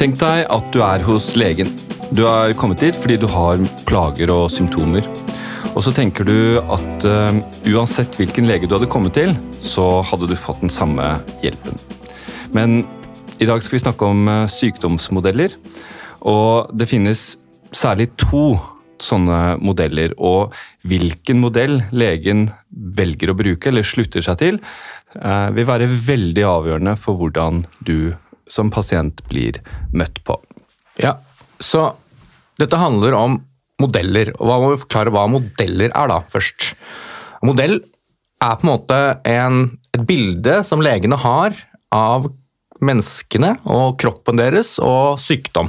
Tenk deg at du er hos legen. Du har kommet dit fordi du har plager og symptomer. Og så tenker du at uh, uansett hvilken lege du hadde kommet til, så hadde du fått den samme hjelpen. Men i dag skal vi snakke om uh, sykdomsmodeller. Og det finnes særlig to sånne modeller. Og hvilken modell legen velger å bruke eller slutter seg til, uh, vil være veldig avgjørende for hvordan du som pasient blir møtt på. Ja, så dette handler om modeller. og Hva må vi forklare hva modeller er, da, først? Modell er på en måte en, et bilde som legene har av menneskene og kroppen deres og sykdom.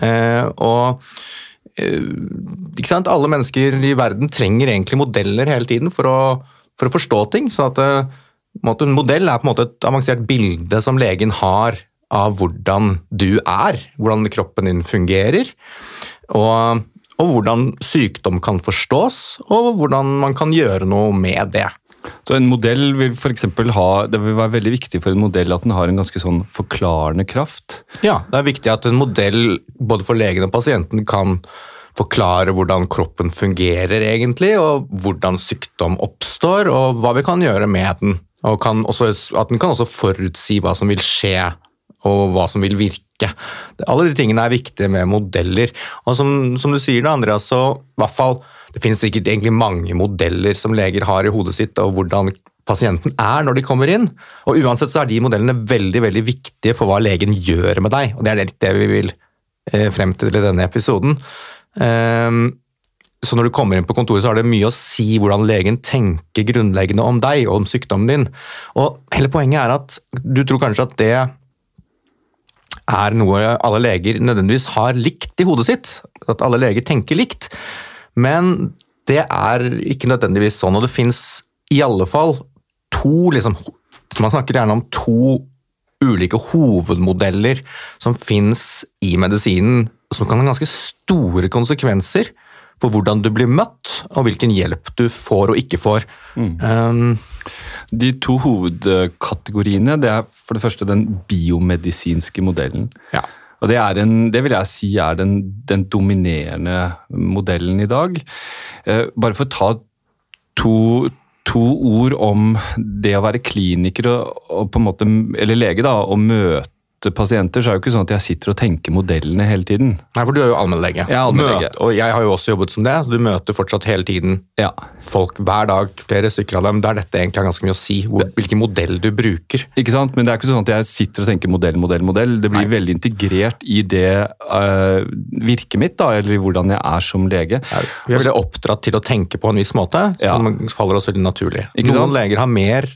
Eh, og eh, ikke sant? Alle mennesker i verden trenger egentlig modeller hele tiden for å, for å forstå ting. så at eh, En modell er på en måte et avansert bilde som legen har av hvordan du er, hvordan kroppen din fungerer. Og, og hvordan sykdom kan forstås, og hvordan man kan gjøre noe med det. Så en modell vil for ha, Det vil være veldig viktig for en modell at den har en ganske sånn forklarende kraft? Ja, det er viktig at en modell både for legen og pasienten kan forklare hvordan kroppen fungerer egentlig, og hvordan sykdom oppstår, og hva vi kan gjøre med den. Og også, at den kan også forutsi hva som vil skje og hva som vil virke. Alle de tingene er viktige med modeller. Og som, som du sier, da, Andreas, så hvert fall, det finnes sikkert egentlig mange modeller som leger har i hodet sitt, og hvordan pasienten er når de kommer inn. Og Uansett så er de modellene veldig veldig viktige for hva legen gjør med deg. og Det er litt det vi vil eh, frem til i denne episoden. Um, så når du kommer inn på kontoret, så har det mye å si hvordan legen tenker grunnleggende om deg og om sykdommen din. Og hele poenget er at du tror kanskje at det er noe alle leger nødvendigvis har likt i hodet sitt. At alle leger tenker likt. Men det er ikke nødvendigvis sånn, og det fins i alle fall to liksom, Man snakker gjerne om to ulike hovedmodeller som fins i medisinen, som kan ha ganske store konsekvenser for hvordan du blir møtt, og hvilken hjelp du får og ikke får. Mm. Um, de to hovedkategoriene det er for det første den biomedisinske modellen. Ja. Og det, en, det, vil jeg si er den, den dominerende modellen i dag. Uh, bare for å ta to, to, ord om det å være kliniker og, og på en måte, eller lege da, og møte pasienter, så er det jo ikke sånn at jeg sitter og tenker modellene hele tiden. Nei, for du er jo allmennlege. Jeg er allmennlege. Og jeg har jo også jobbet som det, så du møter fortsatt hele tiden ja. folk hver dag, flere stykker av dem, der dette egentlig har ganske mye å si, hvor, hvilken modell du bruker. Ikke sant, men det er ikke sånn at jeg sitter og tenker modell, modell, modell. Det blir Nei. veldig integrert i det uh, virket mitt, da, eller i hvordan jeg er som lege. Ja, vi blir oppdratt til å tenke på en viss måte, ja. som faller oss veldig naturlig. Ikke Noen sant? leger har mer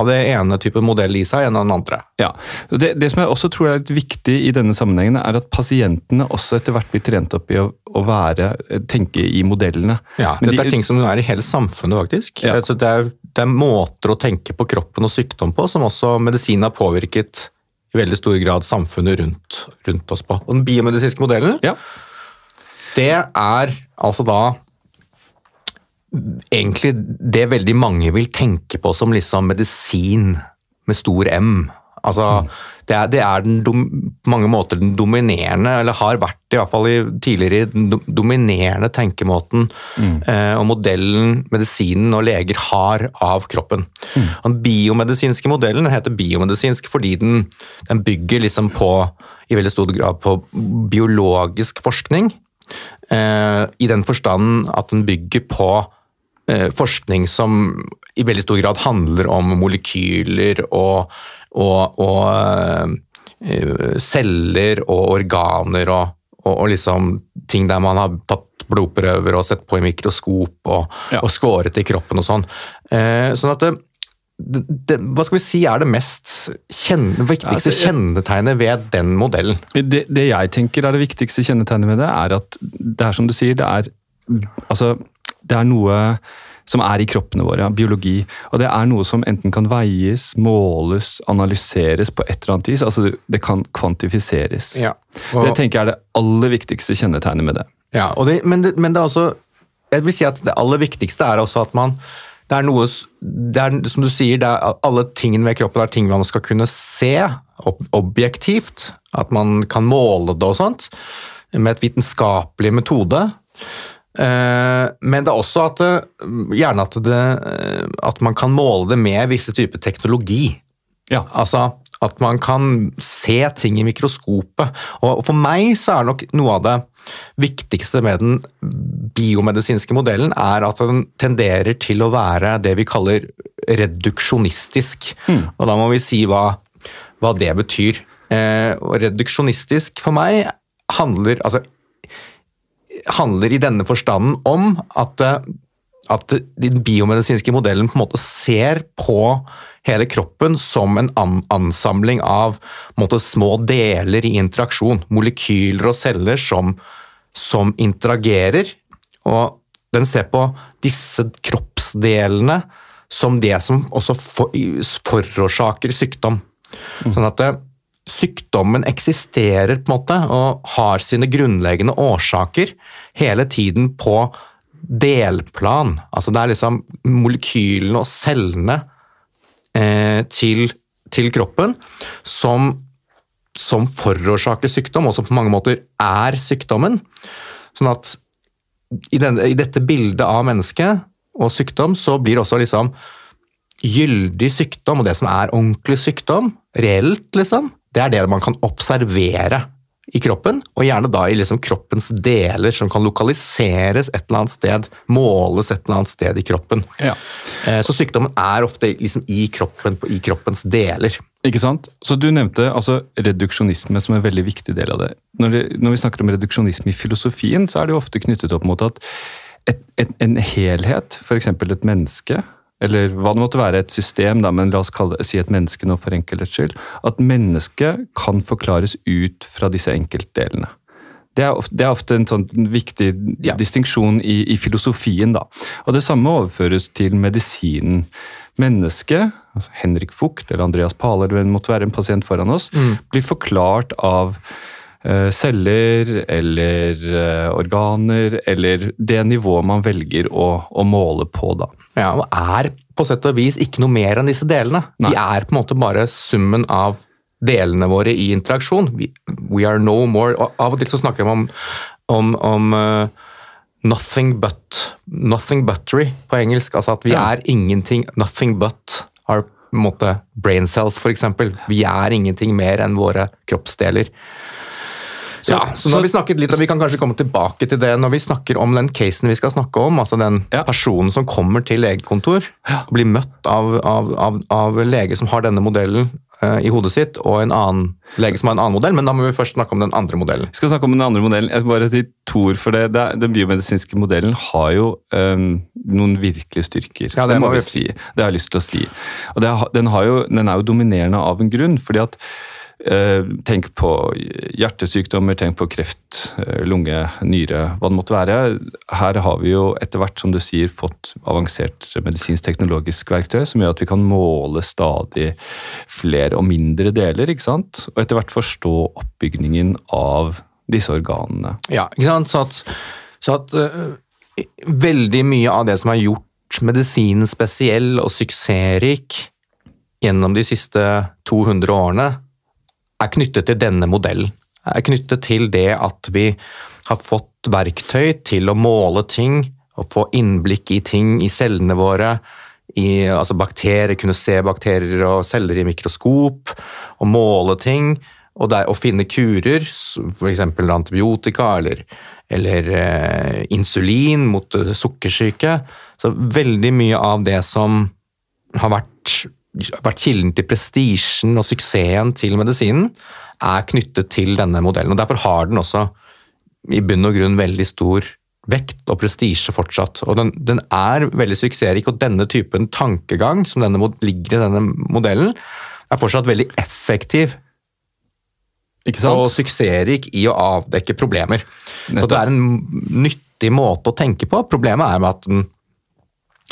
av det ene type modell i seg enn av den andre. Ja, det, det, som jeg også tror er litt viktig i denne sammenhengen, er at pasientene også etter hvert blir trent opp i å, å være, tenke i modellene. Ja, Men Dette de, er ting som er i hele samfunnet, faktisk. Ja. Det, er, det, er, måter å tenke på kroppen og sykdom på som også medisinen har påvirket i veldig stor grad samfunnet rundt, rundt oss på. Og Den biomedisinske modellen, ja. det er altså da egentlig det veldig mange vil tenke på som liksom medisin med stor M. Altså, mm. det, er, det er, den dom, på mange måter den dominerende, eller har vært i hvert fall i, tidligere den dominerende tenkemåten mm. eh, og modellen medisinen og leger har av kroppen. Mm. Den biomedisinske modellen heter biomedisinsk fordi den, den bygger liksom på i veldig stor grad på biologisk forskning. Eh, I den forstand at den bygger på forskning som i veldig stor grad handler om molekyler og, og, og uh, celler og organer og, og, liksom ting der man har tatt blodprøver og sett på i mikroskop og, ja. skåret i kroppen og sånn. Uh, sånn at det, det, det, hva skal vi si er det mest kjenne, viktigste altså, kjennetegnet ved den modellen? Det, det, jeg tenker er det viktigste kjennetegnet ved det, er at det er som du sier, det er altså det er noe som er i kroppene våre, biologi. Og det er noe som enten kan veies, måles, analyseres på et eller annet vis. Altså det kan kvantifiseres. Ja. Og, det tenker jeg er det aller viktigste kjennetegnet med det. Ja, det, men, det, men det er også Jeg vil si at det aller viktigste er også at man det er noe det er, Som du sier, er, alle tingene ved kroppen er ting man skal kunne se. ob objektivt, at man kan måle det og sånt, med et vitenskapelig metode. Eh, men det er også at det, gjerne at, det, eh, at man kan måle det med visse typer teknologi. Ja. Altså at man kan se ting i mikroskopet. Og for meg så er nok noe av det viktigste med den biomedisinske modellen er at den tenderer til å være det vi kaller reduksjonistisk. Og da må vi si hva, hva det betyr. Eh, reduksjonistisk for meg handler altså handler i denne forstanden om at, eh, at den biomedisinske modellen på en måte ser på hele kroppen som en ansamling av en måte, små deler i interaksjon. Molekyler og celler som, som interagerer. Og den ser på disse kroppsdelene som det som også for, forårsaker sykdom. Sånn at det, sykdommen eksisterer på en måte og har sine grunnleggende årsaker hele tiden på delplan. Altså det er liksom molekylene og cellene eh, til, til, kroppen som, som forårsaker sykdom, og som på mange måter er sykdommen. Sånn at i, den, i dette bildet av mennesket og sykdom, så blir også liksom gyldig sykdom og det som er ordentlig sykdom, reelt, liksom, det er det man kan observere i kroppen, og gjerne da i liksom kroppens deler som kan lokaliseres et eller annet sted, måles et eller annet sted i kroppen. Ja. Eh, så sykdommen er ofte liksom i, kroppen, i kroppens deler. Ikke sant? Så Du nevnte altså reduksjonisme som en veldig viktig del av det. Når, det, når vi snakker om reduksjonisme i filosofien, så er det jo ofte knyttet opp mot at et, et, en helhet, f.eks. et menneske, eller hva det måtte være, et system, da, men la oss kalle si et menneske nå for enkelhets skyld, at mennesket kan forklares ut fra disse enkeltdelene. Det er, ofte, det er ofte en sånn viktig Ja. distinksjon i, i filosofien. da. Og Det samme overføres til medisinen. Mennesket, altså Henrik Fugt eller Andreas Pale eller det måtte være en pasient foran oss, blir forklart av celler eller eh, organer eller det nivået man velger å, å måle på. da. Ja, og er på sett og vis ikke noe mer enn disse delene. Nei. De er på en måte bare summen av delene våre i interaksjon. We, we are no more og Av og til så snakker vi om, om, om uh, nothing but nothing buttery på engelsk. Altså at vi Ja. er ingenting Nothing but our måte, brain cells, eksempel. Vi er ingenting mer enn våre kroppsdeler. Så, ja, så nå har vi snakket litt, og vi kan kanskje komme tilbake til det når vi snakker om den casen vi skal snakke om. altså Den Ja. personen som kommer til legekontor og blir møtt av, av, av, av lege som har denne modellen eh, i hodet sitt, og en annen lege som har en annen modell, men da må vi først snakke om den andre modellen. Vi skal snakke om den andre modellen. Jeg bare si to ord for det. det den biomedisinske modellen har jo um, noen virkelige styrker. Ja, det må vi si. Det har jeg lyst til å si. Og det, den, har jo, den er jo dominerende av en grunn. fordi at Tenk på hjertesykdommer, tenk på kreft, øh, lunge, nyre, hva det måtte være. Her har vi jo etter hvert, som du sier, fått avansert medisinsk-teknologisk verktøy som gjør at vi kan måle stadig flere og mindre deler, ikke sant? Og etter hvert forstå oppbygningen av disse organene. Ja, ikke sant? Så at, så at uh, veldig mye av det som har gjort medisinen spesiell og suksessrik gjennom de siste 200 årene, er knyttet til denne modellen. Er knyttet til det at vi har fått verktøy til å måle ting og få innblikk i ting i cellene våre. I, altså bakterier, kunne se bakterier og celler i mikroskop og måle ting. Og, der, og finne kurer, f.eks. antibiotika eller, eller eh, insulin mot eh, sukkersyke. Så veldig mye av det som har vært, vært kilden til prestisjen og suksessen til medisinen, er knyttet til denne modellen. og Derfor har den også i bunn og grunn veldig stor vekt og prestisje fortsatt. Og den, den er veldig suksessrik, og denne typen tankegang som denne, ligger i denne modellen, er fortsatt veldig effektiv Ikke sant? og suksessrik i å avdekke problemer. Så det er en nyttig måte å tenke på. Problemet er med at den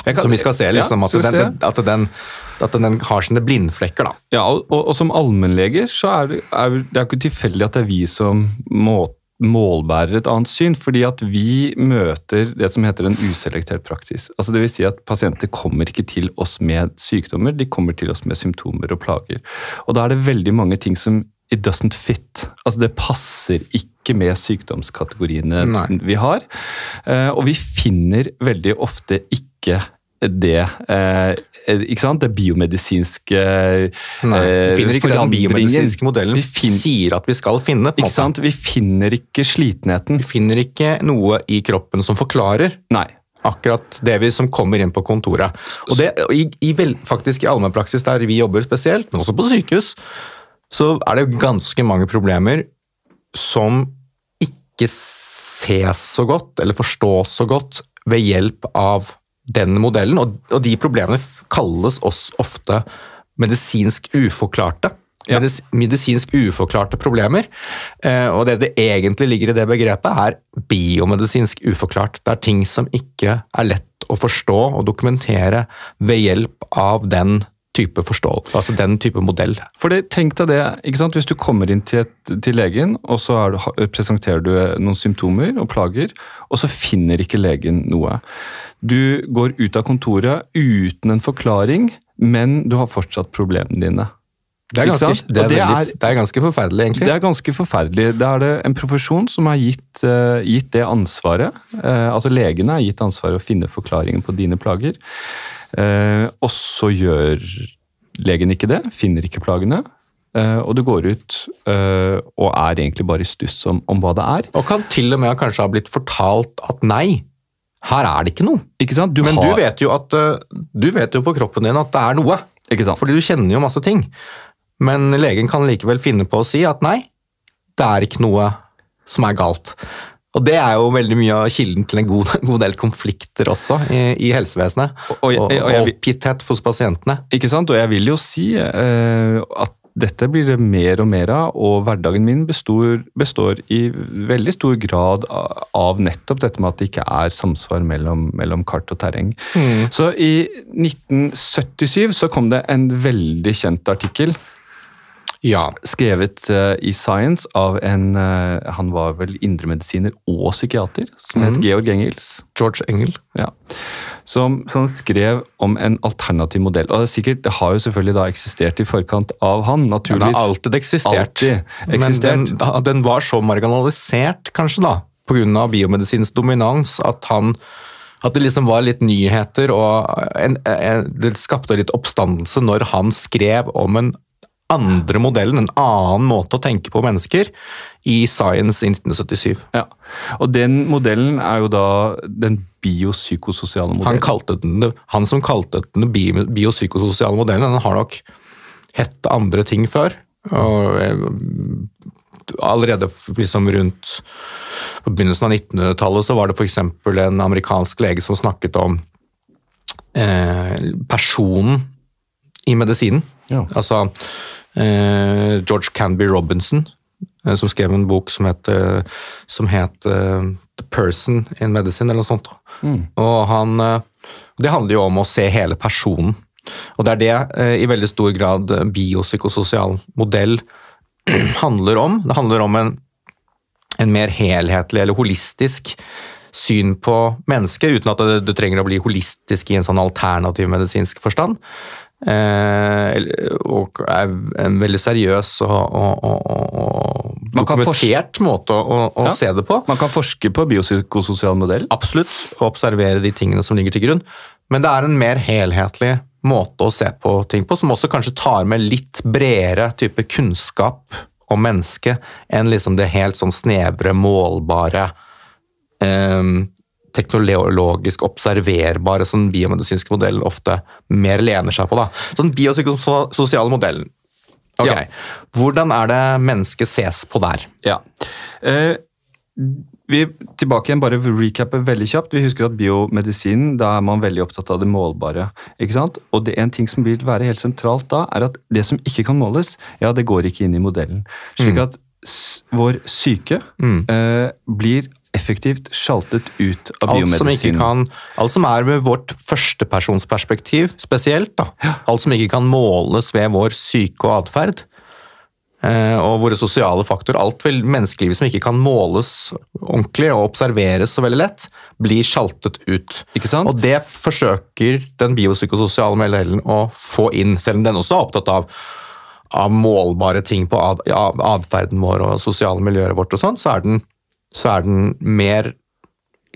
kan- som vi skal se, liksom, Ja, at, skal at, den, at, den, at den har sine blindflekker. da. Ja, og, og, og som allmennleger så er det, er det er ikke tilfeldig at det er vi som må, målbærer et annet syn, fordi at vi møter det som heter en uselektert praksis. Altså det vil si at Pasienter kommer ikke til oss med sykdommer, de kommer til oss med symptomer og plager. Og Da er det veldig mange ting som it doesn't fit. Altså Det passer ikke med sykdomskategoriene Nei. vi har. Eh, Og vi finner veldig ofte ikke det eh, ikke sant? Det biomedisinske Nei, eh, vi finner ikke den biomedisinske modellen Vi finner, sier at vi skal finne. Ikke måte. sant? Vi finner ikke slitenheten. Vi finner ikke noe i kroppen som forklarer Nei. akkurat det vi som kommer inn på kontoret. Og det, i, i vel, faktisk i allmennpraksis der vi jobber spesielt, men også på sykehus, så er det ganske mange problemer som ikke ses så godt, eller forstås så godt, ved hjelp av den modellen. Og, de problemene kalles oss ofte medisinsk uforklarte. Ja. Medisinsk uforklarte problemer. Eh, og det det egentlig ligger i det begrepet, er biomedisinsk uforklart. Det er ting som ikke er lett å forstå og dokumentere ved hjelp av den type forståelse, altså den type modell. For det, tenk deg det, ikke sant? Hvis du kommer inn til, et, til legen, og så du, presenterer du noen symptomer og plager, og så finner ikke legen noe. Du går ut av kontoret uten en forklaring, men du har fortsatt problemene dine. Det er ganske, det er det, er, veldig, det er ganske forferdelig, egentlig. Det er ganske forferdelig. Det er det en profesjon som har gitt, uh, gitt det ansvaret. Uh, altså legene er gitt ansvaret å finne forklaringen på dine plager. Eh, og så gjør legen ikke det, finner ikke plagene. eh, og du går ut eh, og er egentlig bare i stuss om, om hva det er. Og kan til og med kanskje ha blitt fortalt at nei, her er det ikke noe. Ikke sant? Du Men har, du vet jo at du vet jo på kroppen din at det er noe, Ikke sant? fordi du kjenner jo masse ting. Men legen kan likevel finne på å si at nei, det er ikke noe som er galt. Og det er jo veldig mye av kilden til en god, god del konflikter også i, i helsevesenet. Og- og og, og oppgitthet hos pasientene. Ikke sant? Og jeg vil jo si uh, at dette blir det mer og mer av, og hverdagen min består, består i veldig stor grad av, av nettopp dette med at det ikke er samsvar mellom, mellom kart og terreng. Så i 1977 så kom det en veldig kjent artikkel Ja. skrevet uh, i Science av en uh, Han var vel indremedisiner og psykiater, som het Georg Engels. George Engel. Ja. Som, som skrev om en alternativ modell. Og det, er sikkert, det har jo selvfølgelig da eksistert i forkant av han, naturligvis. Ja, det har alltid eksistert. Altid eksistert. Men den, den var så marginalisert, kanskje, da, pga. biomedisinsk dominans, at han at det liksom var litt nyheter, og en, en, det skapte litt oppstandelse når han skrev om en andre modellen, en annen måte å tenke på mennesker, i Science i 1977. Ja. Og den modellen er jo da den biopsykososiale Han, modellen. kalte den, han som kalte den den biopsykososiale modellen, den har nok hett andre ting før. Og eh, allerede liksom rundt på begynnelsen av 1900-tallet så var det f.eks. en amerikansk lege som snakket om eh, personen i medisinen. Ja. Altså eh, George Canby Robinson, eh, som skrev en bok som het, som het eh, The Person in Medicine, eller noe sånt. Og han, eh, det handler jo om å se hele personen. Og det er det eh, i veldig stor grad eh, biopsykososial modell handler om. Det handler om en, en mer helhetlig eller holistisk syn på mennesket, uten at det, det trenger å bli holistisk i en sånn alternativ medisinsk forstand. Eh, og er en veldig seriøs og, og, og, og dokumentert måte å, å, Ja. se det på. Man kan forske på biopsykososial modell. Absolutt, og observere de tingene som ligger til grunn. Men det er en mer helhetlig måte å se på ting på, som også kanskje tar med litt bredere type kunnskap om mennesket enn liksom det helt sånn snevre, målbare, eh, teknologisk observerbare som den biomedisinske modellen ofte mer lener seg på. Da. Så den biopsykososiale modellen. Okay. Ja. Hvordan er det mennesket ses på der? Ja. Eh, vi tilbake igjen, bare recappe veldig kjapt. Vi husker at biomedisinen, da er man veldig opptatt av det målbare. ikke sant? Og det en ting som vil være helt sentralt da, er at det som ikke kan måles, ja, det går ikke inn i modellen. Slik at s vår syke eh, blir effektivt sjaltet ut av Alt som, ikke kan, alt som er ved vårt førstepersonsperspektiv spesielt, da. alt som ikke kan måles ved vår syke og atferd, eh, og våre sosiale faktorer, alt vel menneskelivet som ikke kan måles ordentlig og observeres så veldig lett, blir sjaltet ut. Ikke sant? Og det forsøker den biopsykososiale modellen å få inn, selv om den også er opptatt av, av målbare ting på atferden vår og sosiale miljøet vårt og sånn, så, er den- så er den mer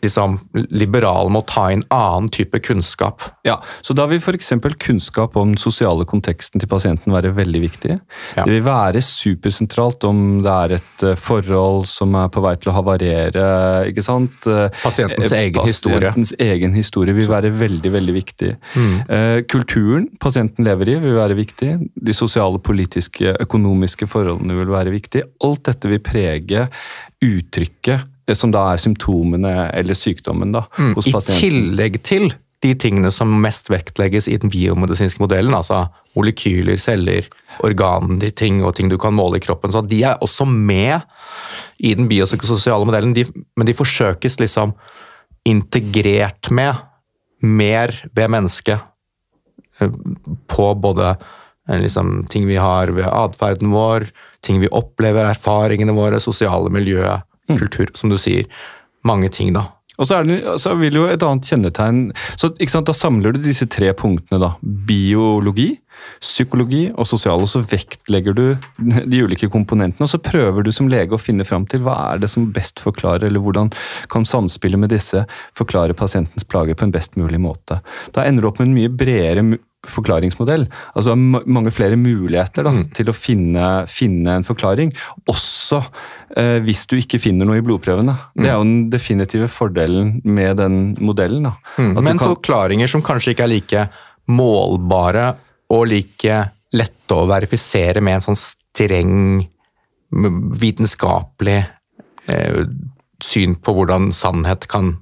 liksom, liberal med å ta inn annen type kunnskap. Ja, så Da vil f.eks. kunnskap om den sosiale konteksten til pasienten være veldig viktig. Ja. Det vil være supersentralt om det er et eh, forhold som er på vei til å havarere. ikke sant? Eh, Pasientens egen egen historie. Pasientens egen historie vil være veldig veldig viktig. Mm. Kulturen pasienten lever i vil være viktig. De sosiale, politiske, økonomiske forholdene vil være viktig. Alt dette vil prege uttrykket eh, som da er symptomene eller sykdommen da, hos I pasienten. tillegg til de tingene som mest vektlegges i den biomedisinske modellen, altså molekyler, celler, organer, ting og ting du kan måle i kroppen, så de er også med i den biopsykososiale modellen, de, men de forsøkes liksom integrert med mer ved mennesket eh, på både eh, liksom, ting vi har ved atferden vår, ting vi opplever, erfaringene våre, sosiale miljø, kultur, som du sier. Mange ting, da. Og så, er det, så vil jo et annet kjennetegn så sant, Da samler du disse tre punktene. da, Biologi, psykologi og sosial. Og så vektlegger du de ulike komponentene, og så prøver du som lege å finne fram til hva er det som best forklarer, eller hvordan kan samspillet med disse forklare pasientens plager på en best mulig måte. Da ender du opp med en mye bredere forklaringsmodell. Altså det er mange flere muligheter da, til å finne, finne en forklaring. Også eh, hvis du ikke finner noe i blodprøvene. Det er jo den definitive fordelen med den modellen. Mm. Men kan- forklaringer som kanskje ikke er like målbare og like lette å verifisere med en sånn streng vitenskapelig eh, syn på hvordan sannhet kan,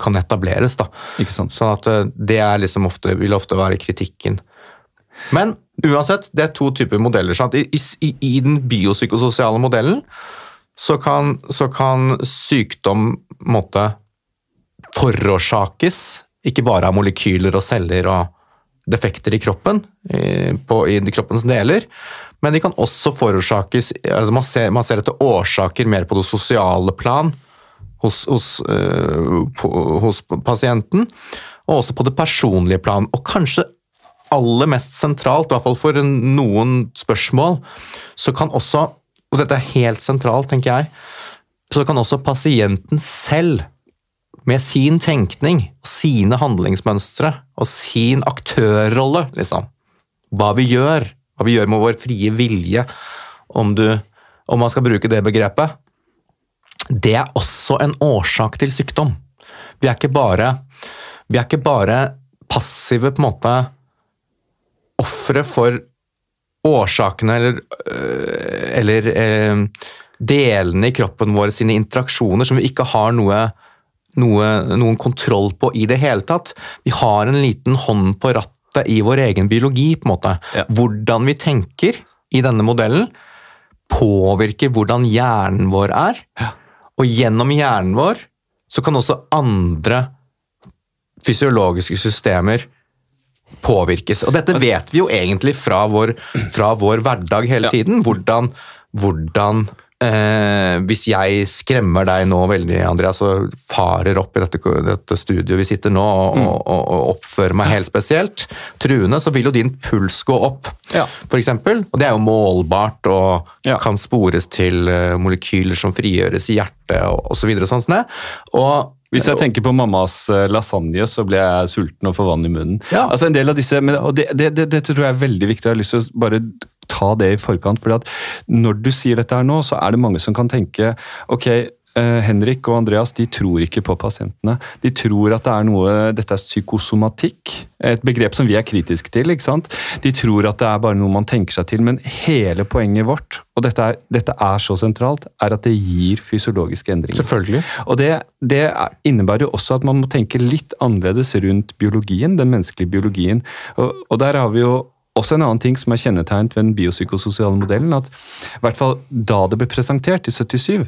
kan etableres. Da. Ikke sant? Sånn at eh, det liksom ofte, vil ofte være kritikken. Men uansett, det er to typer modeller. Sant? I, i, I den biopsykososiale modellen så kan, så kan sykdom måtte forårsakes ikke bare av molekyler og celler og defekter i kroppen, i, på, i kroppens deler, men de kan også forårsakes altså man, ser, man ser etter årsaker mer på det sosiale plan hos, hos, øh, hos pasienten, og også på det personlige plan. Og kanskje aller mest sentralt, i hvert fall for noen spørsmål, så kan også, og dette er helt sentralt, tenker jeg, så kan også pasienten selv med sin tenkning, sine handlingsmønstre og sin aktørrolle, liksom. Hva vi gjør, hva vi gjør med vår frie vilje, om, du, om man skal bruke det begrepet. Det er også en årsak til sykdom. Vi er ikke bare, vi er ikke bare passive på en måte ofre for årsakene eller, øh, eller eh, delene i kroppen vår sine interaksjoner som vi ikke har noe noe, noen kontroll på i det hele tatt. Vi har en liten hånd på rattet i vår egen biologi. på en måte. Ja. Hvordan vi tenker i denne modellen, påvirker hvordan hjernen vår er. Og gjennom hjernen vår så kan også andre fysiologiske systemer påvirkes. Og dette vet vi jo egentlig fra vår, fra vår hverdag hele tiden. Hvordan, hvordan eh, Hvis jeg skremmer deg nå veldig, Andreas, og farer opp i dette, dette studioet vi sitter nå, og, Mm. og, og, og oppfører meg helt spesielt truende, så vil jo din puls gå opp, Ja. eksempel. Og det er jo målbart og Ja. kan spores til eh, molekyler som frigjøres i hjertet osv. Og og, så det. Og Hvis jeg tenker på mammas eh, lasagne, så blir jeg sulten og får vann i munnen. Ja. Altså en del av disse, det, det, det, Dette tror jeg er veldig viktig. Jeg har lyst til å bare ta det i forkant. fordi at Når du sier dette her nå, så er det mange som kan tenke ok, eh, Henrik og Andreas de tror ikke på pasientene. De tror at det er noe, dette er psykosomatikk, et begrep som vi er kritiske til. ikke sant? De tror at det er bare noe man tenker seg til, men hele poenget vårt, og dette er, dette er så sentralt, er at det gir fysiologiske endringer. selvfølgelig. Og det, det er- innebærer jo også at man må tenke litt annerledes rundt biologien, den menneskelige biologien. Og, og der har vi jo også en annen ting som er kjennetegnet ved den biopsykososiale modellen, at i hvert fall da det ble presentert i 77,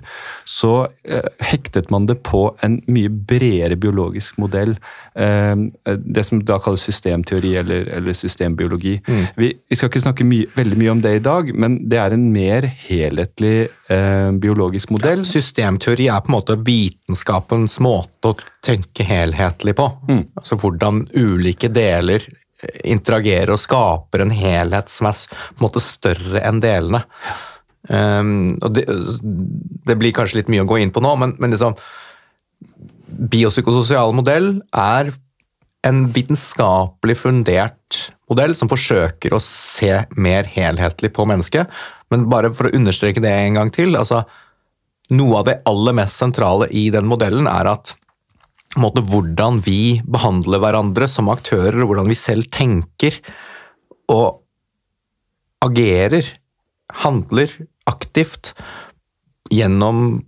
så eh, hektet man det på en mye bredere biologisk modell. Eh, det som da kalles systemteori eller, eller systembiologi. Mm. Vi, vi, skal ikke snakke mye, veldig mye om det i dag, men det er en mer helhetlig eh, biologisk modell. Ja, systemteori er på en måte vitenskapens måte å tenke helhetlig på. Mm. Altså hvordan ulike deler interagerer og skaper en helhet som er på en måte større enn delene. Um, og det, det, blir kanskje litt mye å gå inn på nå, men, men liksom Biopsykososial modell er en vitenskapelig fundert modell som forsøker å se mer helhetlig på mennesket. Men bare for å understreke det en gang til altså Noe av det aller mest sentrale i den modellen er at måte, hvordan vi behandler hverandre som aktører, og hvordan vi selv tenker og agerer, handler aktivt gjennom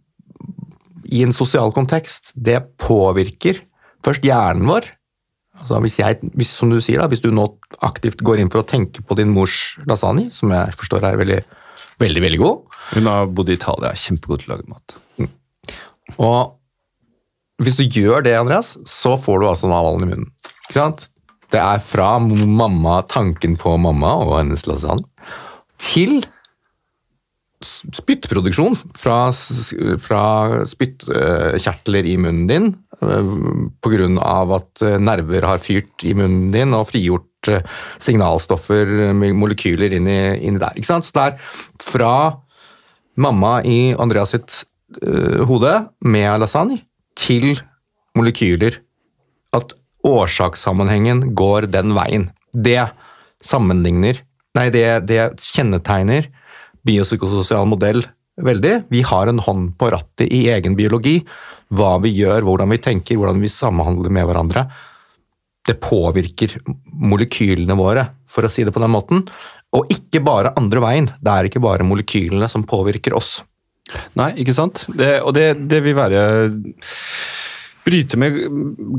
i en sosial kontekst, det påvirker først hjernen vår. Altså hvis, jeg, hvis, som du sier da, hvis du nå aktivt går inn for å tenke på din mors lasagne, som jeg forstår er veldig, veldig, veldig god Hun har bodd i Italia, er kjempegod til å lage mat. Mm. Og hvis du gjør det, Andreas, så får du altså navalen i munnen. Ikke sant? Det er fra mamma, tanken på mamma og hennes lasagne, til spyttproduksjon fra, fra spyttkjertler i munnen din eh, pga. at eh, nerver har fyrt i munnen din og frigjort eh, signalstoffer, molekyler, inni, i der. Ikke sant? Så det er fra mamma i Andreas sitt hode med lasagne til molekyler at årsakssammenhengen går den veien. Det sammenligner Nei, det, det kjennetegner biopsykososial modell veldig. Vi har en hånd på rattet i egen biologi. Hva vi gjør, hvordan vi tenker, hvordan vi samhandler med hverandre. Det påvirker molekylene våre, for å si det på den måten. Og ikke bare andre veien. Det er ikke bare molekylene som påvirker oss. Nei, ikke sant. Det, og det, det vil være bryte med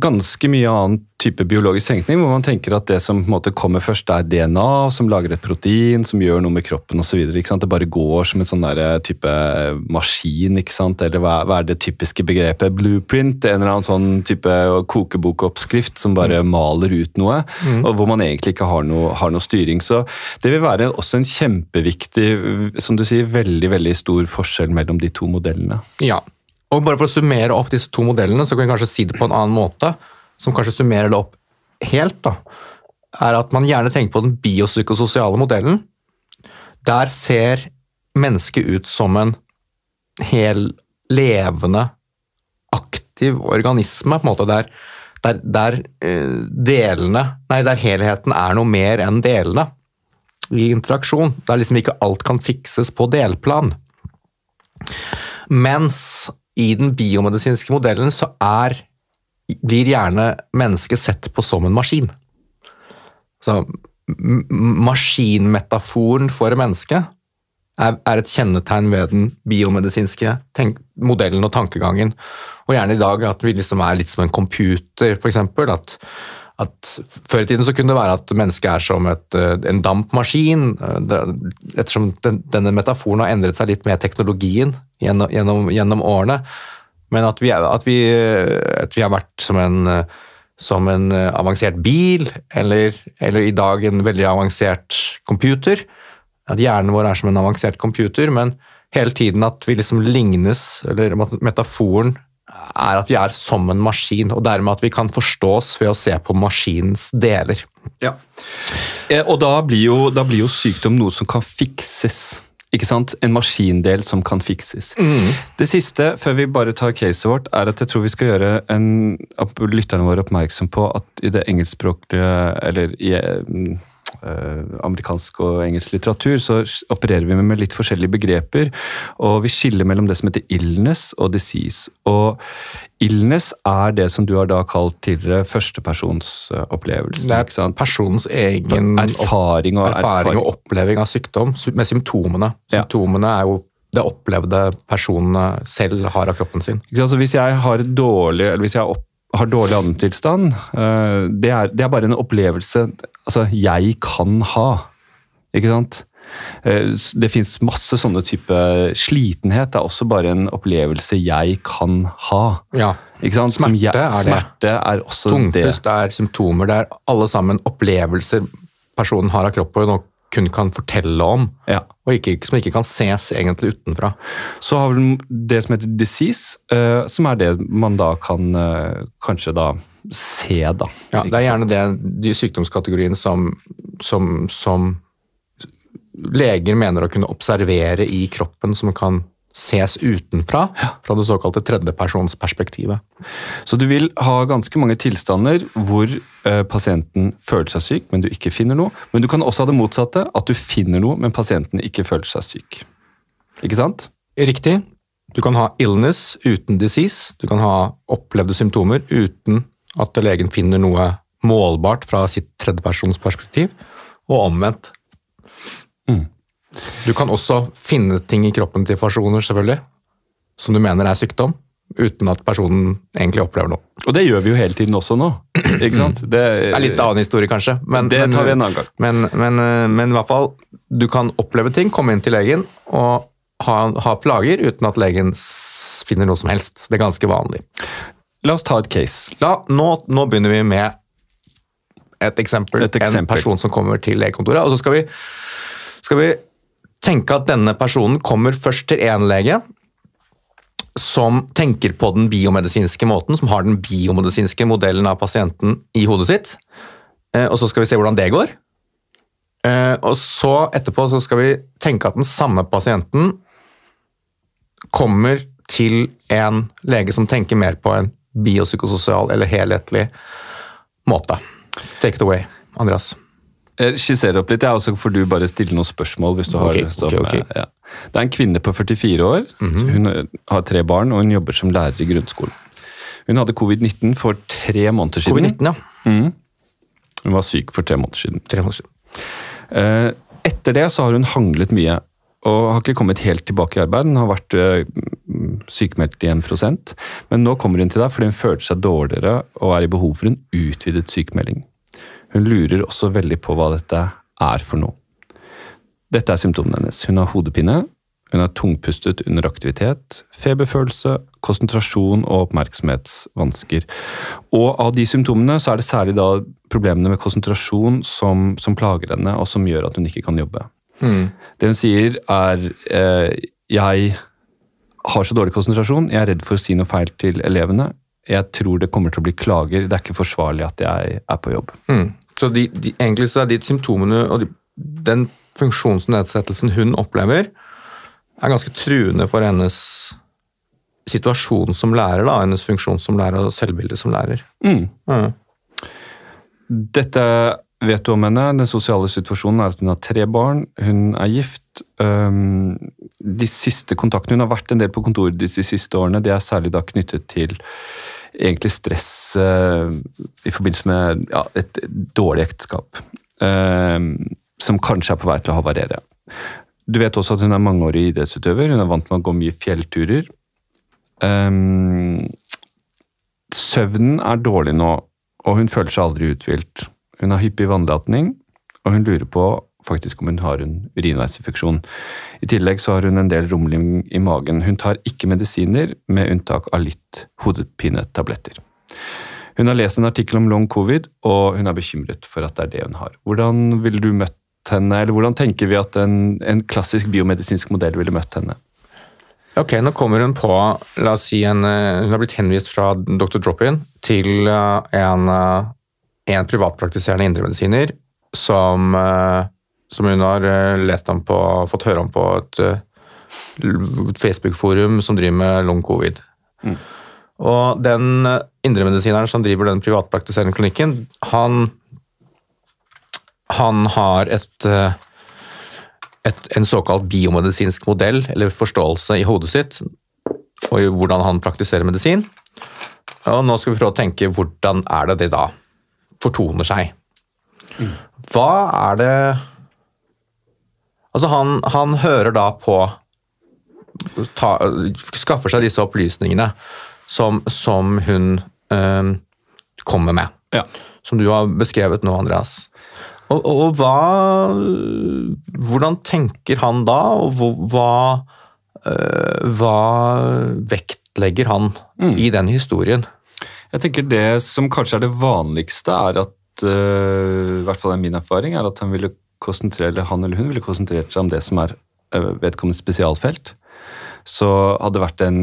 ganske mye annen type biologisk tenkning, hvor man tenker at det som måte kommer først, er DNA, som lager et protein, som gjør noe med kroppen osv. Det bare går som en sånn eh, type maskin, ikke sant? eller hva, hva, er det typiske begrepet? Blueprint? En eller annen sånn type kokebokoppskrift som bare mm. maler ut noe, mm. og hvor man egentlig ikke har noe, har noe, styring. Så det vil være også en kjempeviktig, som du sier, veldig, veldig stor forskjell mellom de to modellene. Ja, og bare For å summere opp disse to modellene, så kan vi kanskje si det på en annen måte, som kanskje summerer det opp helt, da, er at man gjerne tenker på den biopsykososiale modellen. Der ser mennesket ut som en hel levende, aktiv organisme, på en måte, der, der, der eh, delene Nei, der helheten er noe mer enn delene i interaksjon. Der liksom ikke alt kan fikses på delplan. Mens i den biomedisinske modellen så er, blir gjerne mennesket sett på som en maskin. Så maskinmetaforen for mennesket er, et kjennetegn ved den biomedisinske modellen og tankegangen. Og gjerne i dag at vi liksom er litt som en computer, f.eks. At at Før i tiden så kunne det være at mennesket er som et, eh, en dampmaskin. Ettersom den, denne metaforen har endret seg litt med teknologien gjennom, gjennom, gjennom årene. Men at vi, at, vi, at vi, har vært som en, som en avansert bil, eller, eller, i dag en veldig avansert computer. At hjernen vår er som en avansert computer, men hele tiden at vi liksom lignes, eller metaforen er at vi er som en maskin, og dermed at vi kan forstås ved å se på maskinens deler. Ja, eh, Og da blir, jo, da blir jo sykdom noe som kan fikses. Ikke sant? En maskindel som kan fikses. Mm. Det siste, før vi bare tar caset vårt, er at jeg tror vi skal gjøre en, lytterne våre oppmerksom på at i det engelskspråklige Eller i Eh, amerikansk og engelsk litteratur, så opererer vi med litt forskjellige begreper. Og vi skiller mellom det som heter illness og disease. Og illness er det som du har da kalt tidligere førstepersonsopplevelse. Det er personens egen erfaring og, erfaring og oppleving av sykdom med symptomene. Symptomene er jo det opplevde personene selv har av kroppen sin. Hvis jeg har dårlig, eller hvis jeg har har dårlig andetilstand, eh, det, det, er bare en opplevelse altså, jeg kan ha. Ikke sant? Eh, Det fins masse sånne type Slitenhet er også bare en opplevelse jeg kan ha. Ja. Smerte jeg, er det. Smerte er også det. Tungpust er symptomer. Det er alle sammen opplevelser personen har av kroppen og kun kan fortelle om, Ja. og ikke, som ikke kan ses egentlig utenfra. Så har vi det som heter disease, uh, som er det man da kan uh, kanskje da se, da. Ja, det er gjerne det, de sykdomskategoriene som, som, som leger mener å kunne observere i kroppen, som kan ses utenfra, fra det såkalte tredjepersonsperspektivet. Så du vil ha ganske mange tilstander hvor eh, pasienten føler seg syk, men du ikke finner noe. Men du kan også ha det motsatte, at du finner noe, men pasienten ikke føler seg syk. Ikke sant? Riktig. Du kan ha illness uten disease. Du kan ha opplevde symptomer uten at legen finner noe målbart fra sitt tredjepersonsperspektiv, og omvendt. Mm. Du kan også finne ting i kroppen til personer, selvfølgelig, som du mener er sykdom, uten at personen egentlig opplever noe. Og det gjør vi jo hele tiden også nå. Ikke sant? Det, Det er litt annen historie, kanskje. Men, Det tar vi en annen gang. Men, men, eh, men i hvert fall, du kan oppleve ting, komme inn til legen og ha, ha plager uten at legen finner noe som helst. Det er ganske vanlig. La oss ta et case. La, nå, nå begynner vi med et eksempel. Et eksempel. En person som kommer til legekontoret. Og så skal vi, skal vi tenke at denne personen kommer først til én lege som tenker på den biomedisinske måten, som har den biomedisinske modellen av pasienten i hodet sitt. Eh, Og så skal vi se hvordan det går. Eh, Og så etterpå så skal vi tenke at den samme pasienten kommer til en lege som tenker mer på en biopsykososial eller helhetlig måte. Take it away, Andreas. Jeg skisserer opp litt, jeg, og så får du bare stille noen spørsmål. hvis du har okay, som, okay, ok. eh, Ja. Det er en kvinne på 44 år. Hun eh, har tre barn, og hun jobber som lærer i grunnskolen. Hun hadde covid-19 for tre måneder siden. Covid-19, ja. Hun var syk for tre måneder siden. Tre måneder siden. Eh, Etter det så har hun hanglet mye, og har ikke kommet helt tilbake i arbeid. Hun har vært eh, sykemeldt i 1 men nå kommer hun til deg fordi hun føler seg dårligere og er i behov for en utvidet sykemelding. Hun lurer også veldig på hva dette er for noe. Dette er symptomene hennes. Hun har hodepine, hun har tungpustet under aktivitet, feberfølelse, konsentrasjon og oppmerksomhetsvansker. Og av de symptomene så er det særlig da problemene med konsentrasjon som, som plager henne, og som gjør at hun ikke kan jobbe. Det hun sier er eh, jeg har så dårlig konsentrasjon, jeg er redd for å si noe feil til elevene. Jeg tror det kommer til å bli klager, det er ikke forsvarlig at jeg er på jobb. Mm. Så de, de, egentlig så er de symptomene og de, den funksjonsnedsettelsen hun opplever, er ganske truende for hennes situasjon som lærer, da, hennes funksjon som lærer og selvbilde som lærer. Mm. Mm. Dette vet du om henne. Den sosiale situasjonen er at hun har tre barn, hun er gift. De siste kontaktene Hun har vært en del på kontoret de siste årene. Det er særlig da knyttet til egentlig stress øh, i forbindelse med ja, et dårlig ekteskap. som kanskje er på vei til å havarere. Du vet også at hun er mangeårig idrettsutøver. Hun er vant med å gå mye fjellturer. Søvnen er dårlig nå, og hun føler seg aldri uthvilt. Hun har hyppig vannlatning, og hun lurer på faktisk om hun har en urinveisinfeksjon. I tillegg så har hun en del rumling i magen. Hun tar ikke medisiner, med unntak av litt hodepinetabletter. Hun har lest en artikkel om long covid, og hun er bekymret for at det er det hun har. Hvordan ville du møtt henne, eller hvordan tenker vi at en, en klassisk biomedisinsk modell ville møtt henne? Ok, nå kommer hun på, la oss si, en, eh, hun har blitt henvist fra Dr. Drop-In til eh, en, eh, en privatpraktiserende indremedisiner som, eh, som hun har eh, lest om på, fått høre om på et eh, Facebook-forum som driver med long covid. Og den indremedisineren som driver den privatpraktiserende klinikken, han, han har et, et, en såkalt biomedisinsk modell, eller forståelse i hodet sitt, og i hvordan han praktiserer medisin. Og nå skal vi prøve å tenke hvordan er det det da fortoner seg. Hva er det Altså, han, han hører da på ta, Skaffer seg disse opplysningene som, som hun øh, kommer med. Ja. Som du har beskrevet nå, Andreas. Og, og, og hva, hvordan tenker han da, og hva, øh, hva vektlegger han Mm. i den historien? Jeg tenker Det som kanskje er det vanligste, er at uh, i hvert fall er min erfaring, er at han, ville konsentrere, han eller hun ville konsentrert seg om det som er øh, vedkommende spesialfelt. Så hadde det vært en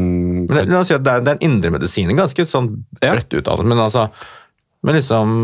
Men det, la oss si at det er, det er en indremedisin, ganske sånn bredt uttalt, men altså Men liksom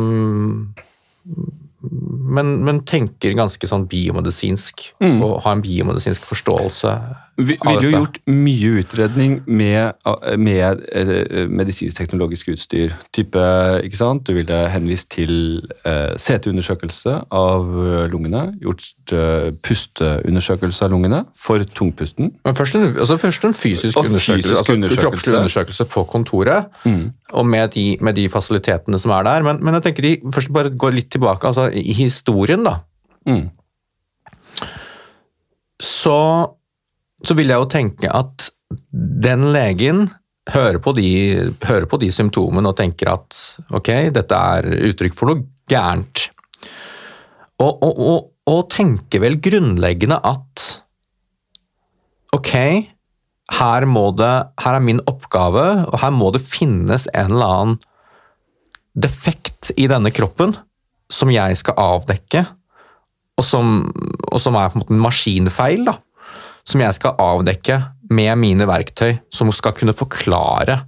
men, men tenker ganske sånn biomedisinsk, Mm. og har en biomedisinsk forståelse. Vi ville jo gjort mye utredning med, med eh, medisinsk-teknologisk utstyr. Type, ikke sant? Du ville henvist til eh, CT-undersøkelse av eh, lungene, gjort eh, pusteundersøkelse av lungene for tungpusten. Men først en, altså først en fysisk Og undersøkelse, fysisk altså undersøkelse. kroppslig undersøkelse på kontoret, og med de, med de fasilitetene som er der. Men, men jeg tenker de først bare gå litt tilbake altså i historien, da. Mm. Så, så vil jeg jo tenke at den legen hører på, de, hører på de symptomene og tenker at ok, dette er uttrykk for noe gærent. Og, og, og, og tenker vel grunnleggende at ok, her, det, her er min oppgave, og her må det finnes en eller annen defekt i denne kroppen som jeg skal avdekke, og som, og som er på en måte en maskinfeil, da, som jeg skal avdekke med mine verktøy, som skal kunne forklare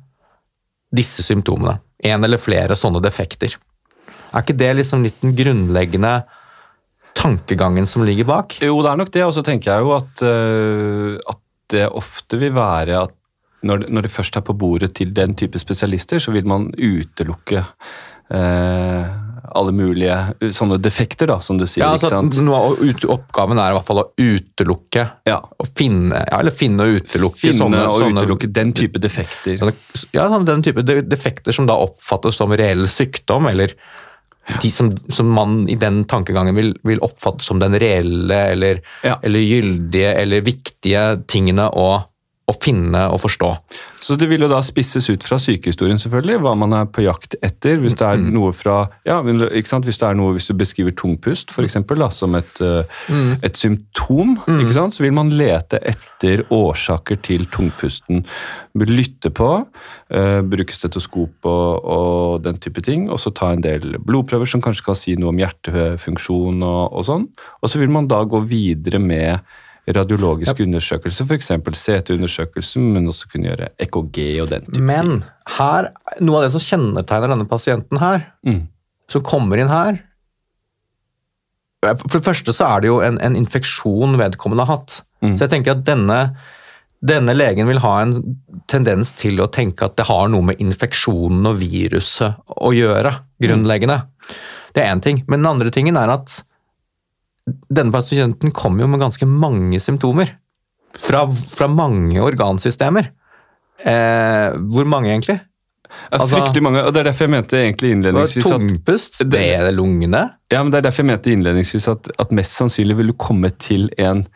disse symptomene. En eller flere sånne defekter. Er ikke det liksom litt den grunnleggende tankegangen som ligger bak? Jo, det er nok det. Og så tenker jeg jo at, uh, at det ofte vil være at når, når det først er på bordet til den type spesialister, så vil man utelukke øh, alle mulige øh, sånne defekter, da, som du sier. Ja, altså, noe av ut, Oppgaven er i hvert fall å utelukke Ja. å finne, ja, eller finne og utelukke Finne sånne, og sånne, utelukke den type defekter. sånne, ja, den type defekter som da oppfattes som reell sykdom, eller de som, som man i den tankegangen vil, vil oppfatte som den reelle eller, eller gyldige eller viktige tingene å, å finne og forstå. Så det vil jo da spisses ut fra sykehistorien, selvfølgelig, hva man er på jakt etter. Hvis det er Mm. noe fra Ja, ikke sant? Hvis det er noe, hvis du beskriver tungpust, for eksempel, som et, eh, Mm. et symptom, ikke sant? så vil man lete etter årsaker til tungpusten. Lytte på, uh, bruke stetoskop og, og den type ting, og så ta en del blodprøver som kanskje kan si noe om hjertefunksjon og, og sånn. Og så vil man da gå videre med radiologiske undersøkelse, f.eks. CT-undersøkelse, men også kunne gjøre EKG og den type ting. Men her, noe av det som kjennetegner denne pasienten her, Mm. som kommer inn her For det første så er det jo en, en infeksjon vedkommende har hatt. Mm. Så jeg tenker at denne, denne legen vil ha en tendens til å tenke at det har noe med infeksjonen og viruset å gjøre, grunnleggende. Det er én ting. Men den andre tingen er at denne pasienten kom jo med ganske mange symptomer. Fra, fra mange organsystemer. Eh, hvor mange, egentlig? Altså- fryktelig mange, og Det er derfor jeg mente egentlig innledningsvis at, Tungpust, Det- det er lungene. ja, men det er derfor jeg mente innledningsvis at, at mest sannsynlig vil du komme til en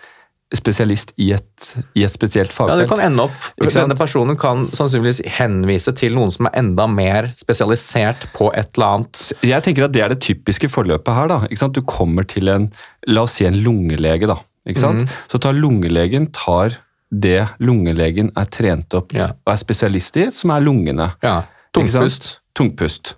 spesialist i et, i et spesielt Ja, det kan ende opp, Denne personen kan sannsynligvis henvise til noen som er enda mer spesialisert på et eller annet. Jeg tenker at det er det typiske forløpet her. da? Du kommer til en, la oss si en lungelege. da? Mhm. Så tar lungelegen tar det lungelegen er trent opp Ja. og er spesialist i, som er lungene. Ja, Tungpust Tungpust.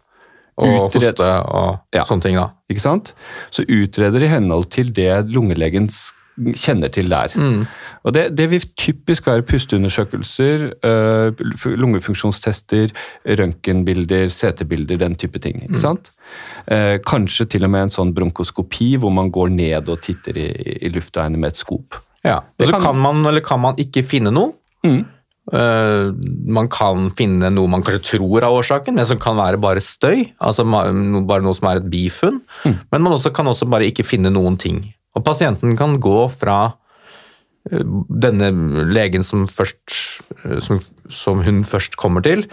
og Utred- hoste og Ja. sånne ting. da. ikke sant? Så utreder i henhold til det lungelegen s- kjenner til der. Mm. Og det, det vil typisk være pusteundersøkelser, øh, lungefunksjonstester, røntgenbilder, CT-bilder, den type ting. Mm. ikke sant? Eh, kanskje til og med en sånn bronkoskopi hvor man går ned og titter i, i luftveiene med et skop. Ja. Og så kan- kan man eller kan man ikke finne noe. Mm. Uh, man kan finne noe man kanskje tror er årsaken, men som kan være bare støy. altså Bare noe som er et bifunn. Mm. Men man også, kan også bare ikke finne noen ting. Og pasienten kan gå fra eh, denne legen som, først, eh, som, som hun først kommer til,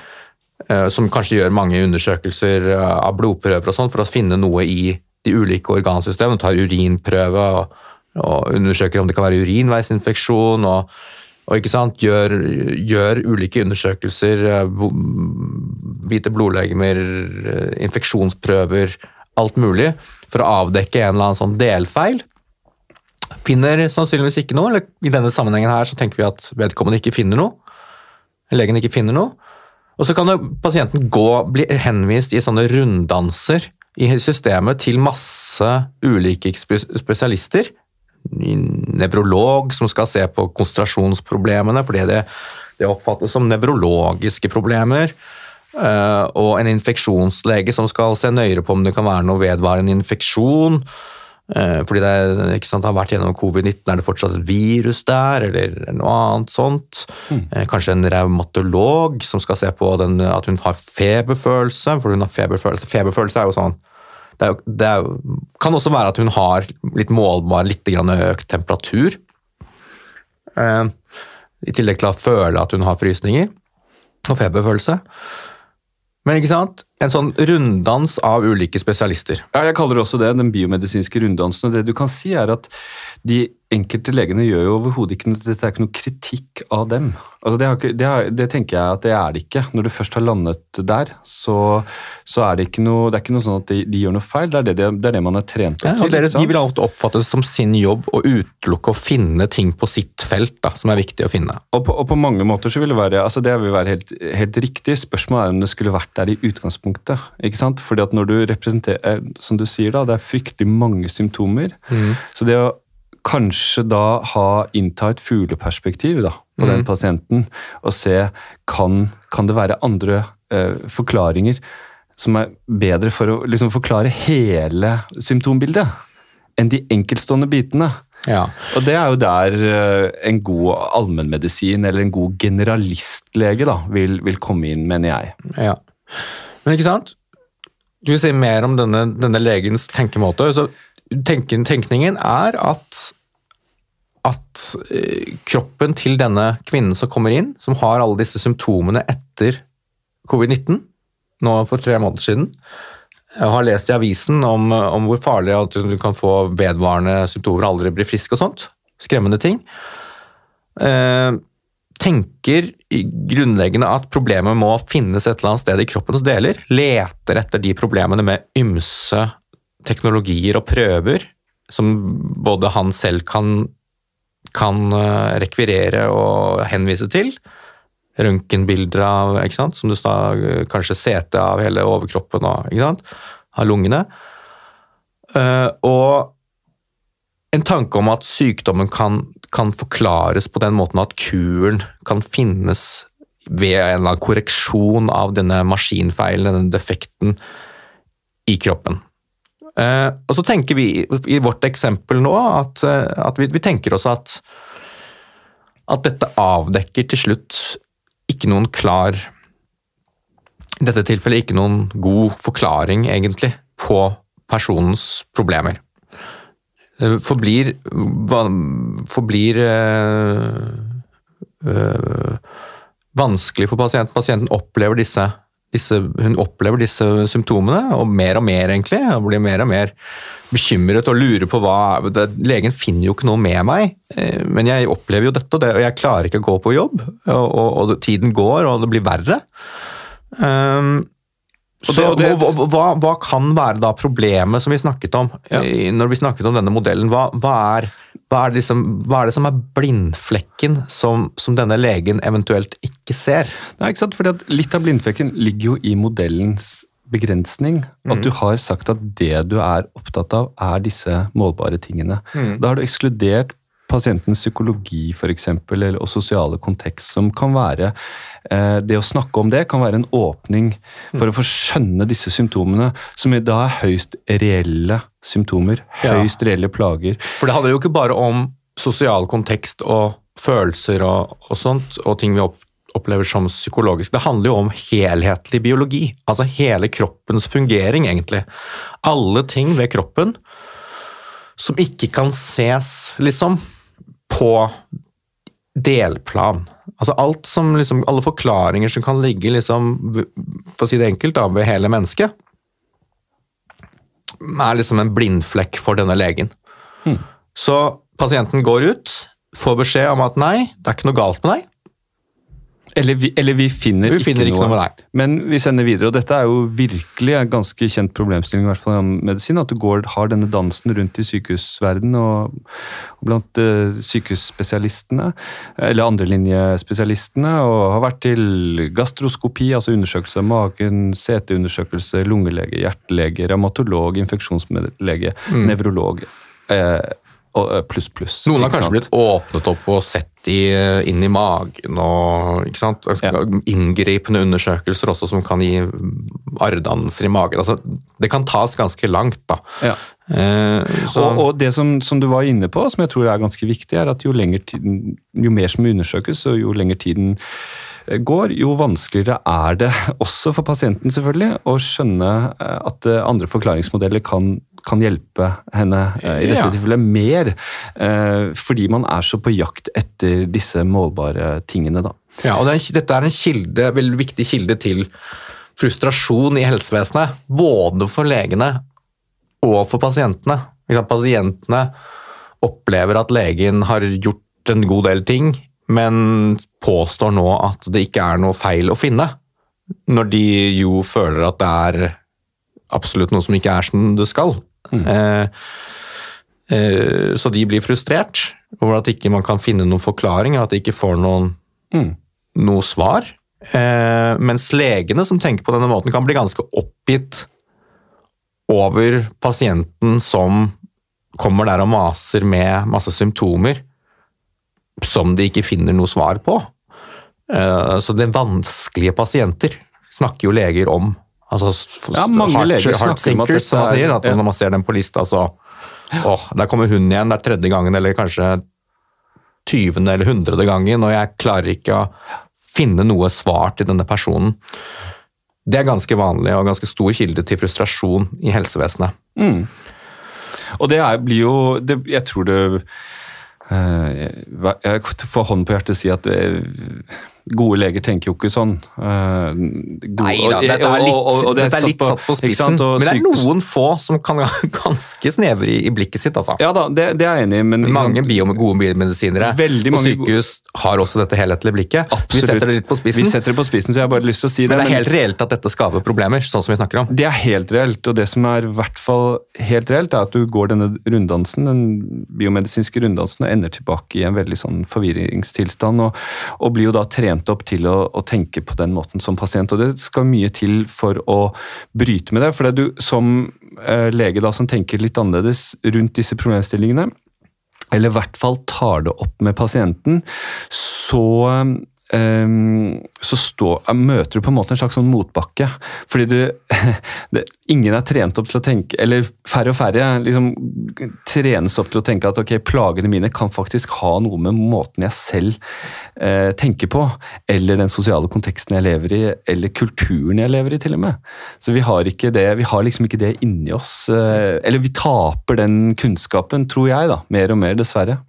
eh, som kanskje gjør mange undersøkelser av blodprøver og sånn for å finne noe i de ulike organsystemene, tar urinprøve og, og undersøker om det kan være urinveisinfeksjon. og og gjør, gjør ulike undersøkelser, hvite blodlegemer, infeksjonsprøver, alt mulig, for å avdekke en eller annen sånn delfeil. Finner sannsynligvis ikke noe, eller i denne sammenhengen her så tenker vi at vedkommende ikke finner noe. Legen ikke finner noe. Og så kan jo pasienten gå, bli henvist i sånne runddanser i systemet til masse ulike spesialister. Nevrolog som skal se på konsentrasjonsproblemene, fordi det, det oppfattes som nevrologiske problemer. Eh, og en infeksjonslege som skal se nøyere på om det kan være noe vedvarende infeksjon. Eh, fordi det sant, har vært gjennom covid-19, er det fortsatt et virus der, eller noe annet sånt. Mm. Kanskje en revmatolog som skal se på den, at hun har feberfølelse. For hun har feberfølelse. Feberfølelse er jo sånn det, er, det er, kan også være at hun har litt målbar, litt økt temperatur. Eh, I tillegg til å føle at hun har frysninger og feberfølelse. Men ikke sant? En sånn runddans av ulike spesialister. Ja, Jeg kaller det også det, den biomedisinske runddansen. og Det du kan si, er at de enkelte legene gjør jo overhodet ikke noe Dette er ikke noe kritikk av dem. Altså det, ikke, det, har, det, tenker jeg at det er det ikke. Når du først har landet der, så, så er det ikke noe det er ikke noe sånn at de, de gjør noe feil. Det er det, det er det, man er trent opp ja, til. Deres, de vil ofte oppfattes som sin jobb å utelukke og finne ting på sitt felt da, som er viktig å finne. Og på, og på mange måter så vil det være altså det vil være helt, helt, riktig. Spørsmålet er om det skulle vært der i utgangspunktet. ikke sant? Fordi at når du representerer, som du sier da, det er fryktelig mange symptomer. Mm. Så det å kanskje da ha, innta et fugleperspektiv da, på mm. den pasienten og se kan, kan det være andre eh, forklaringer som er bedre for å liksom, forklare hele symptombildet enn de enkeltstående bitene. Ja. Og det er jo der eh, en god allmennmedisin eller en god generalistlege da, vil, vil, komme inn, mener jeg. Ja. Men ikke sant? Du vil si mer om denne, denne legens tenkemåte. så tenken, tenkningen er at, at eh, kroppen til denne kvinnen som kommer inn, som har alle disse symptomene etter covid-19, nå for tre måneder siden Jeg har lest i avisen om, om hvor farlig at du kan få vedvarende symptomer og aldri bli frisk og sånt. Skremmende ting. Eh, tenker grunnleggende at problemet må finnes et eller annet sted i kroppens deler. Leter etter de problemene med ymse teknologier og prøver som både han selv kan, kan eh, rekvirere og henvise til. Røntgenbilder av, ikke sant? som du sa, kanskje CT av hele overkroppen og ikke sant? av lungene. Eh, og en tanke om at sykdommen kan, kan, forklares på den måten at kuren kan finnes ved en eller annen korreksjon av denne maskinfeilen, denne defekten, i kroppen. Eh, og så tenker vi i vårt eksempel nå at, eh, at vi, vi, tenker oss at, at dette avdekker til slutt ikke noen klar I dette tilfellet ikke noen god forklaring, egentlig, på personens problemer. Det forblir, forblir øh, øh, vanskelig for pasienten. Pasienten opplever disse disse, hun opplever disse symptomene, og mer og mer, egentlig. Og blir mer og mer bekymret og lurer på hva det, Legen finner jo ikke noe med meg, eh, men jeg opplever jo dette, og, det, og jeg klarer ikke å gå på jobb. Og, og, og tiden går, og det blir verre. Um, så det, hva, hva, hva, kan være da problemet som vi snakket om ja. når vi snakket om denne modellen? Hva, hva er hva er, liksom, hva er, det som er blindflekken som, som, denne legen eventuelt ikke ser? Nei, ikke sant? Fordi Litt av blindflekken ligger jo i modellens begrensning. Mm. At du har sagt at det du er opptatt av, er disse målbare tingene. Mm. Da har du ekskludert pasientens psykologi for eksempel, eller, og sosiale kontekst, som kan være eh, Det å snakke om det kan være en åpning for å få skjønne disse symptomene, som da er høyst reelle symptomer. Høyst ja. reelle plager. For det handler jo ikke bare om sosial kontekst og følelser og, og sånt, og ting vi opplever som psykologisk. Det handler jo om helhetlig biologi. Altså hele kroppens fungering, egentlig. Alle ting ved kroppen som ikke kan ses, liksom, på delplan. Altså alt som liksom, Alle forklaringer som kan ligge, liksom, for å si det enkelt, da, ved hele mennesket, er liksom en blindflekk for denne legen. Hmm. Så pasienten går ut, får beskjed om at nei, det er ikke noe galt med deg. Eller vi, eller vi finner, Vi finner ikke noe med deg. Men vi sender videre, og dette er jo virkelig en ganske kjent problemstilling i hvert fall i medisin, at du går, har denne dansen rundt i sykehusverden og, og blant uh, sykehusspesialistene, eller andrelinjespesialistene, og har vært til gastroskopi, altså undersøkelse av magen, CT-undersøkelse, lungelege, hjertelege, revmatolog, infeksjonslege, Mm. nevrolog. Eh, pluss, pluss. Noen har kanskje blitt åpnet opp og sett i, inn i magen og ikke sant? inngripende undersøkelser også som kan gi arrdannelser i magen. Altså, det kan tas ganske langt, da. Ja. Eh, så, Og, og det som, som du var inne på, som jeg tror er ganske viktig, er at jo, tiden, jo mer som undersøkes, og jo lenger tiden eh, går, jo vanskeligere er det også for pasienten selvfølgelig å skjønne eh, at eh, andre forklaringsmodeller kan, kan hjelpe henne eh, i dette Ja. tilfellet mer. eh, Fordi man er så på jakt etter disse målbare tingene, da. ja, og det dette er en kilde, veldig viktig kilde til frustrasjon i helsevesenet. Både for legene og for pasientene. Pasientene opplever at legen har gjort en god del ting, men påstår nå at det ikke er noe feil å finne. Når de jo føler at det er absolutt noe som ikke er som det skal. Eh, eh, så de blir frustrert over at ikke man kan finne noen forklaring, at de ikke får noen, Mm. noe svar. Eh, mens legene som tenker på denne måten, kan bli ganske oppgitt over pasienten som kommer der og maser med masse symptomer som de ikke finner noe svar på. Eh, Så det er vanskelige pasienter snakker jo leger om. Altså, Ja, mange hard, leger snakker om at det, er- sier, at ja. når man ser dem på lista, så åh, der kommer hun igjen, det er tredje gangen, eller kanskje 20. eller 100. gangen, og jeg klarer ikke å finne noe svar til denne personen. Det er ganske vanlig og ganske stor kilde til frustrasjon i helsevesenet. Mm. Og det er, blir jo det, Jeg tror det eh, Jeg får hånden på hjertet si at eh, gode leger tenker jo ikke sånn. Uh, gode- Nei da, dette er litt, og- og- og det er litt satt på spissen, men det er noen få som kan være ganske snevre i, i blikket sitt. altså. Ja da, det, det er jeg enig i, men Mange bio bio, gode biomedisinere på mange sykehus har også dette helhetlige blikket. Absolutt. Vi setter det litt på spissen, Vi setter det på spissen, så jeg har bare lyst til å si det. men det er men- helt reelt at dette skaper problemer, sånn som vi snakker om. Det er helt reelt, og det som er i hvert fall helt reelt, er at du går denne runddansen, den biomedisinske runddansen, og ender tilbake i en veldig sånn forvirringstilstand, og, og blir jo da trent opp til å, å tenke på den måten som pasient. Og det skal mye til for å bryte med det, for det du som eh, lege da som tenker litt annerledes rundt disse problemstillingene, eller i hvert fall tar det opp med pasienten, så så stå, møter du på en måte en slags sånn motbakke. Fordi du det, Ingen er trent opp til å tenke Eller færre og færre liksom, trenes opp til å tenke at ok, plagene mine kan faktisk ha noe med måten jeg selv eh, tenker på, eller den sosiale konteksten jeg lever i, eller kulturen jeg lever i, til og med. Så vi har det, vi har liksom ikke det inni oss. Eh, eller vi taper den kunnskapen, tror jeg, da, mer og mer, dessverre.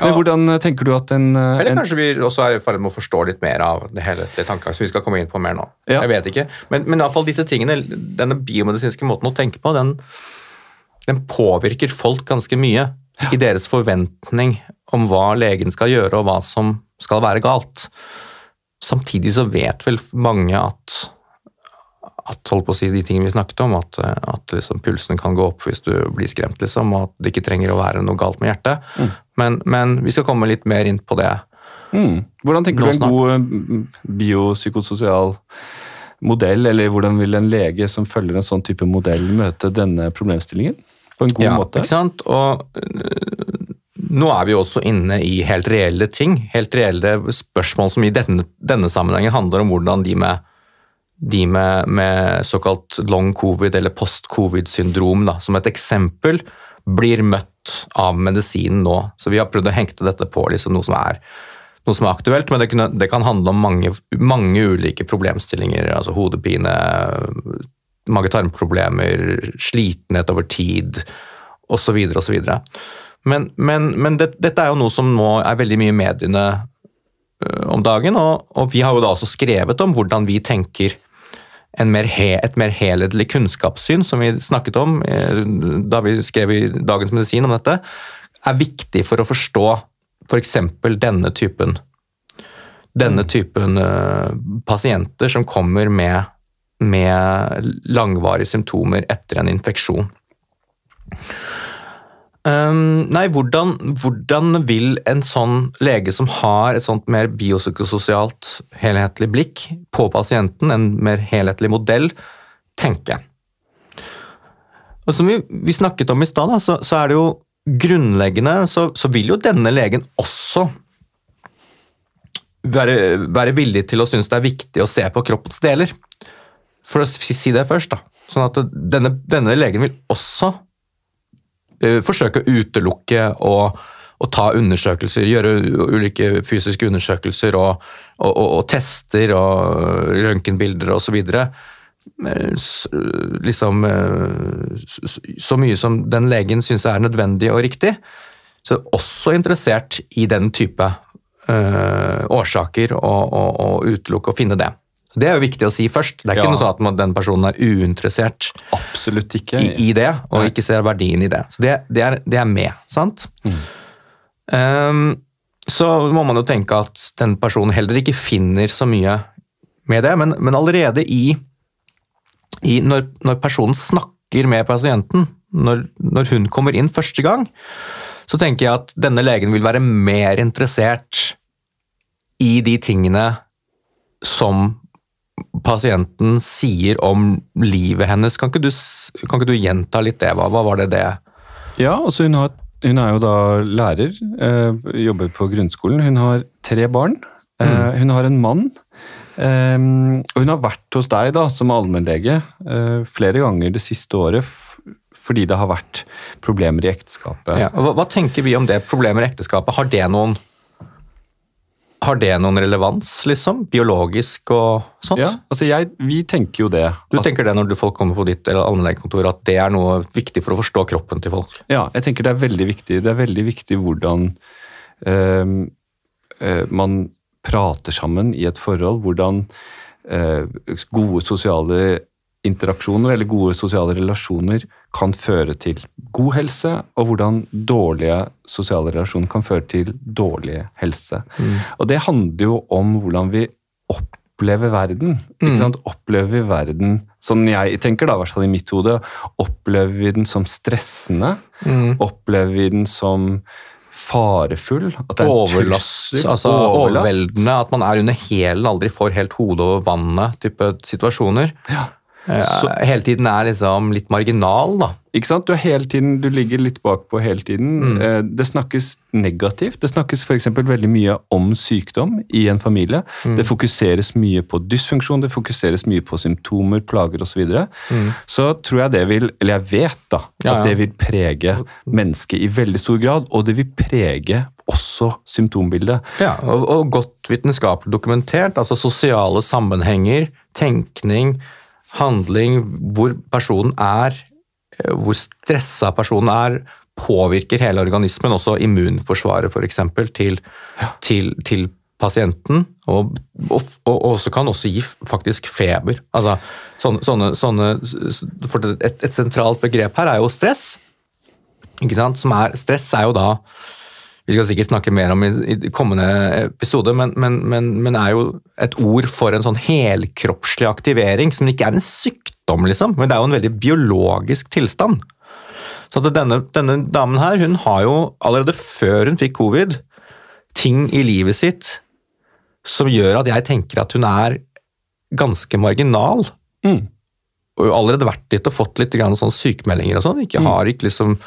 Men hvordan eh, tenker du at en, eh, Eller en kanskje vi også er i ferd med å forstå litt mer av det helhetlige tankegangen, som vi skal komme inn på mer nå. Ja. Jeg vet ikke. Men, men fall disse tingene, denne biomedisinske måten å tenke på, den, den påvirker folk ganske mye i deres forventning om hva legen skal gjøre, og hva som skal være galt. Samtidig så vet vel mange at at holdt på å si de tingene vi snakket om, at, at liksom pulsen kan gå opp hvis du blir skremt, liksom, og at det ikke trenger å være noe galt med hjertet. Men, men vi skal komme litt mer inn på det Mm. Hvordan tenker du en god eh, biopsykososial modell, eller hvordan vil en lege som følger en sånn type modell møte denne problemstillingen? På en god ja, måte? Ikke sant? Og øh, nå er vi også inne i helt reelle ting. Helt reelle spørsmål som i denne, denne sammenhengen handler om hvordan de med, de med, med såkalt long covid eller post-covid-syndrom, som et eksempel, blir møtt av medisinen nå. Så vi har prøvd å hengte dette på liksom noe som er noe som er aktuelt, men det, kunne, det kan handle om mange, mange ulike problemstillinger. altså Hodepine, mage-tarmproblemer, slitenhet over tid osv. osv. Men, men, men det, dette er jo noe som nå er veldig mye i mediene om dagen, og, og vi har jo da også skrevet om hvordan vi tenker en mer he, et mer helhetlig kunnskapssyn, som vi snakket om eh, da vi skrev i Dagens Medisin om dette, er viktig for å forstå f.eks. For denne typen, denne typen uh, pasienter som kommer med, med langvarige symptomer etter en infeksjon. Um, nei, hvordan, hvordan, vil en sånn lege som har et sånt mer biopsykososialt helhetlig blikk på pasienten, en mer helhetlig modell, tenke? Og Som vi, vi snakket om i stad, så, så, er det jo grunnleggende så, så, vil jo denne legen også være, være villig til å synes det er viktig å se på kroppens deler. For å si det først, da. Sånn at denne, denne legen vil også forsøke å utelukke og, og, ta undersøkelser, gjøre ulike fysiske undersøkelser og, og, og tester og røntgenbilder osv. Eh, liksom uh, så mye som den legen syns er nødvendig og riktig. Så også interessert i den type øh, årsaker og, utelukke og finne det. Det er jo viktig å si først. Det er ikke ja. noe sånn at den personen er uinteressert Absolutt ikke. I, i det, og Nei. ikke ser verdien i det. Så det, det, er, det er, med, sant? Mm. Um, så må man jo tenke at den personen heller ikke finner så mye med det, men, men allerede i, i når, når, personen snakker med pasienten, når, når hun kommer inn første gang, så tenker jeg at denne legen vil være mer interessert i de tingene som pasienten sier om livet hennes. Kan ikke du, kan ikke du gjenta litt det? Hva, hva, var det det Ja, altså hun, har, hun er jo da lærer, øh, jobber på grunnskolen. Hun har tre barn. Mm. Uh, Hun har en mann. Um, og hun har vært hos deg da, som allmennlege uh, flere ganger det siste året fordi det har vært problemer i ekteskapet. Ja, hva, hva, tenker vi om det problemer i ekteskapet? Har det noen har det noen relevans, liksom? Biologisk og sånt? Ja, altså jeg, vi tenker jo det. Du at, tenker det når folk kommer på ditt allmennlegekontor, at det er noe viktig for å forstå kroppen til folk? Ja, jeg tenker det er veldig viktig. Det er veldig viktig hvordan øh, øh, man prater sammen i et forhold. Hvordan øh, gode sosiale interaksjoner eller gode sosiale relasjoner kan føre til god helse, og hvordan dårlige sosiale relasjoner kan føre til dårlig helse. Mm. Og det handler jo om hvordan vi opplever verden. Ikke mm. Opplever vi verden sånn jeg tenker, da, i hvert fall i mitt hode, opplever vi den som stressende? Mm. Opplever vi den som farefull? At det er Overlast, altså overveldende. At man er under hælen, aldri får helt hodet over vannet, type situasjoner. Ja. Så, hele tiden er liksom litt marginal, da. Ikke sant? Du, tiden, du ligger litt bakpå hele tiden. Mm. Eh, det snakkes negativt. Det snakkes f.eks. veldig mye om sykdom i en familie. Mm. Det fokuseres mye på dysfunksjon, det fokuseres mye på symptomer, plager osv. Så, videre. mm. så tror jeg det vil, eller jeg vet da, at ja, ja. det vil prege mennesket i veldig stor grad. Og det vil prege også symptombildet. Ja, og, og godt vitenskapelig dokumentert. Altså sosiale sammenhenger, tenkning handling, hvor personen er, eh, hvor stressa personen er, påvirker hele organismen, også immunforsvaret f.eks., til, til, til pasienten. Og, og, og, også kan også gi faktisk feber. Altså, sånne, sånne, sånne for et, et, sentralt begrep her er jo stress. Ikke sant? Som er, stress er jo da vi skal sikkert snakke mer om i, i kommende episode, men, men, men, men, er jo et ord for en sånn helkroppslig aktivering, som ikke er en sykdom, liksom, men det er jo en veldig biologisk tilstand. Så denne, denne, damen her, hun har jo allerede før hun fikk covid, ting i livet sitt som gjør at jeg tenker at hun er ganske marginal. Mm. Og allerede vært litt og fått litt sånn sykemeldinger og sånn. Ikke mm. har ikke liksom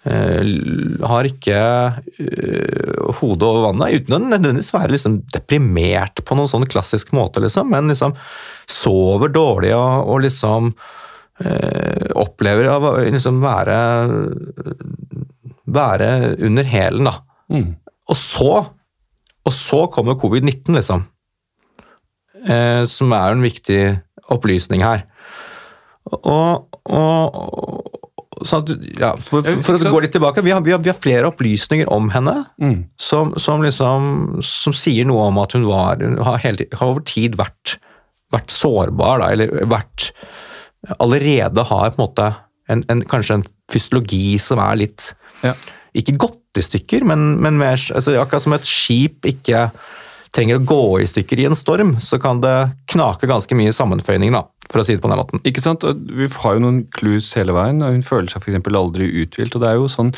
har ikke uh, hodet over vannet, uten å nødvendigvis være liksom deprimert på noen sånn klassisk måte, liksom, men liksom sover dårlig og, og liksom uh, opplever å liksom være være under hælen, da. Mm. Og så og så kommer covid-19, liksom. som er en viktig opplysning her. Og, og, at, ja, for, for å gå litt tilbake, vi har, vi har, vi har flere opplysninger om henne mm. som, som, liksom, som, sier noe om at hun var, har, hele, har over tid vært, vært sårbar, da, eller vært Allerede har på en måte en, en, kanskje en fysiologi som er litt ja. Ikke gått i stykker, men, men mer, altså, akkurat som et skip ikke trenger å gå i stykker i en storm, så kan det knake ganske mye sammenføyning, da, for å si det på den måten. Ikke sant? Vi har jo noen clues hele veien, og hun føler seg f.eks. aldri uthvilt. Og det er jo sånn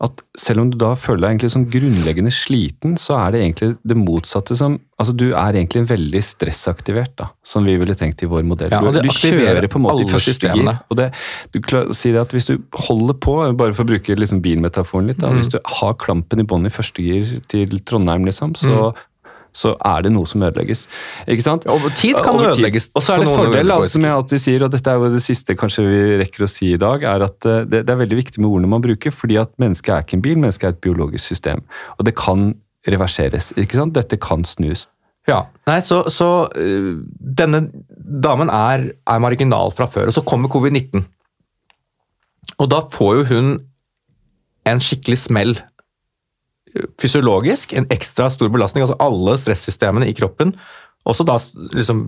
at selv om du da føler deg egentlig sånn grunnleggende sliten, så er det egentlig det motsatte som Altså du er egentlig veldig stressaktivert, da, som vi ville tenkt i vår modell. Ja, du, kjører på en måte i første gir. Og det, du si det at hvis du holder på, bare for å bruke liksom bilmetaforen litt, da, Mm. hvis du har klampen i bånn i første gir til Trondheim, liksom, så, Mm. Så er det noe som ødelegges. Ikke sant? Over tid kan Over tid. ødelegges Og så er det fordel, altså, som jeg alltid sier, og dette er jo det siste kanskje vi rekker å si i dag, er at eh, det, det er veldig viktig med ordene man bruker, fordi at mennesket er ikke en bil, mennesket er et biologisk system. Og det kan reverseres. ikke sant? Dette kan snus. Ja, nei, så, så øh, denne damen er, er marginal fra før, og så kommer covid-19. Og da får jo hun en skikkelig smell. Fysiologisk, en ekstra stor belastning. Altså alle stressystemene i kroppen, også da liksom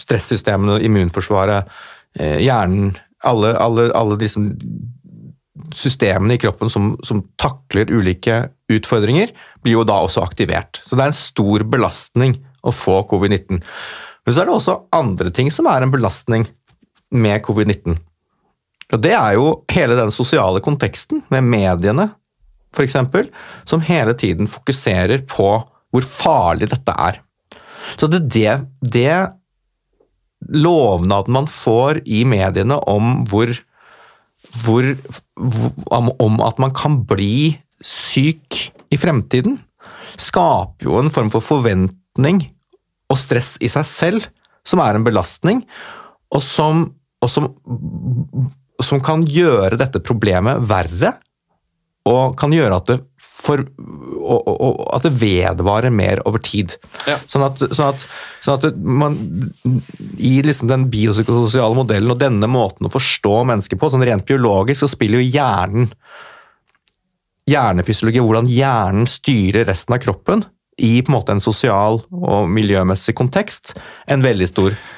stressystemene, immunforsvaret, eh, hjernen, alle, alle, alle liksom systemene i kroppen som, som takler ulike utfordringer, blir jo da også aktivert. Så det er en stor belastning å få covid-19. Men så er det også andre ting som er en belastning med covid-19. Og det er jo hele den sosiale konteksten med mediene, f.eks., som hele tiden fokuserer på hvor farlig dette er. Så det det, det lovnaden man får i mediene om hvor, hvor om at man kan bli syk i fremtiden, skaper jo en form for forventning og stress i seg selv, som er en belastning, og som, og som, som kan gjøre dette problemet verre, og kan gjøre at det, for, og, og, at det vedvarer mer over tid. Ja. Sånn at, sånn at, sånn at man, I liksom den biopsykososiale modellen og denne måten å forstå mennesker på, sånn rent biologisk, så spiller jo hjernen hjernefysiologi, hvordan hjernen styrer resten av kroppen i på en måte en sosial og miljømessig kontekst, en veldig stor rolle.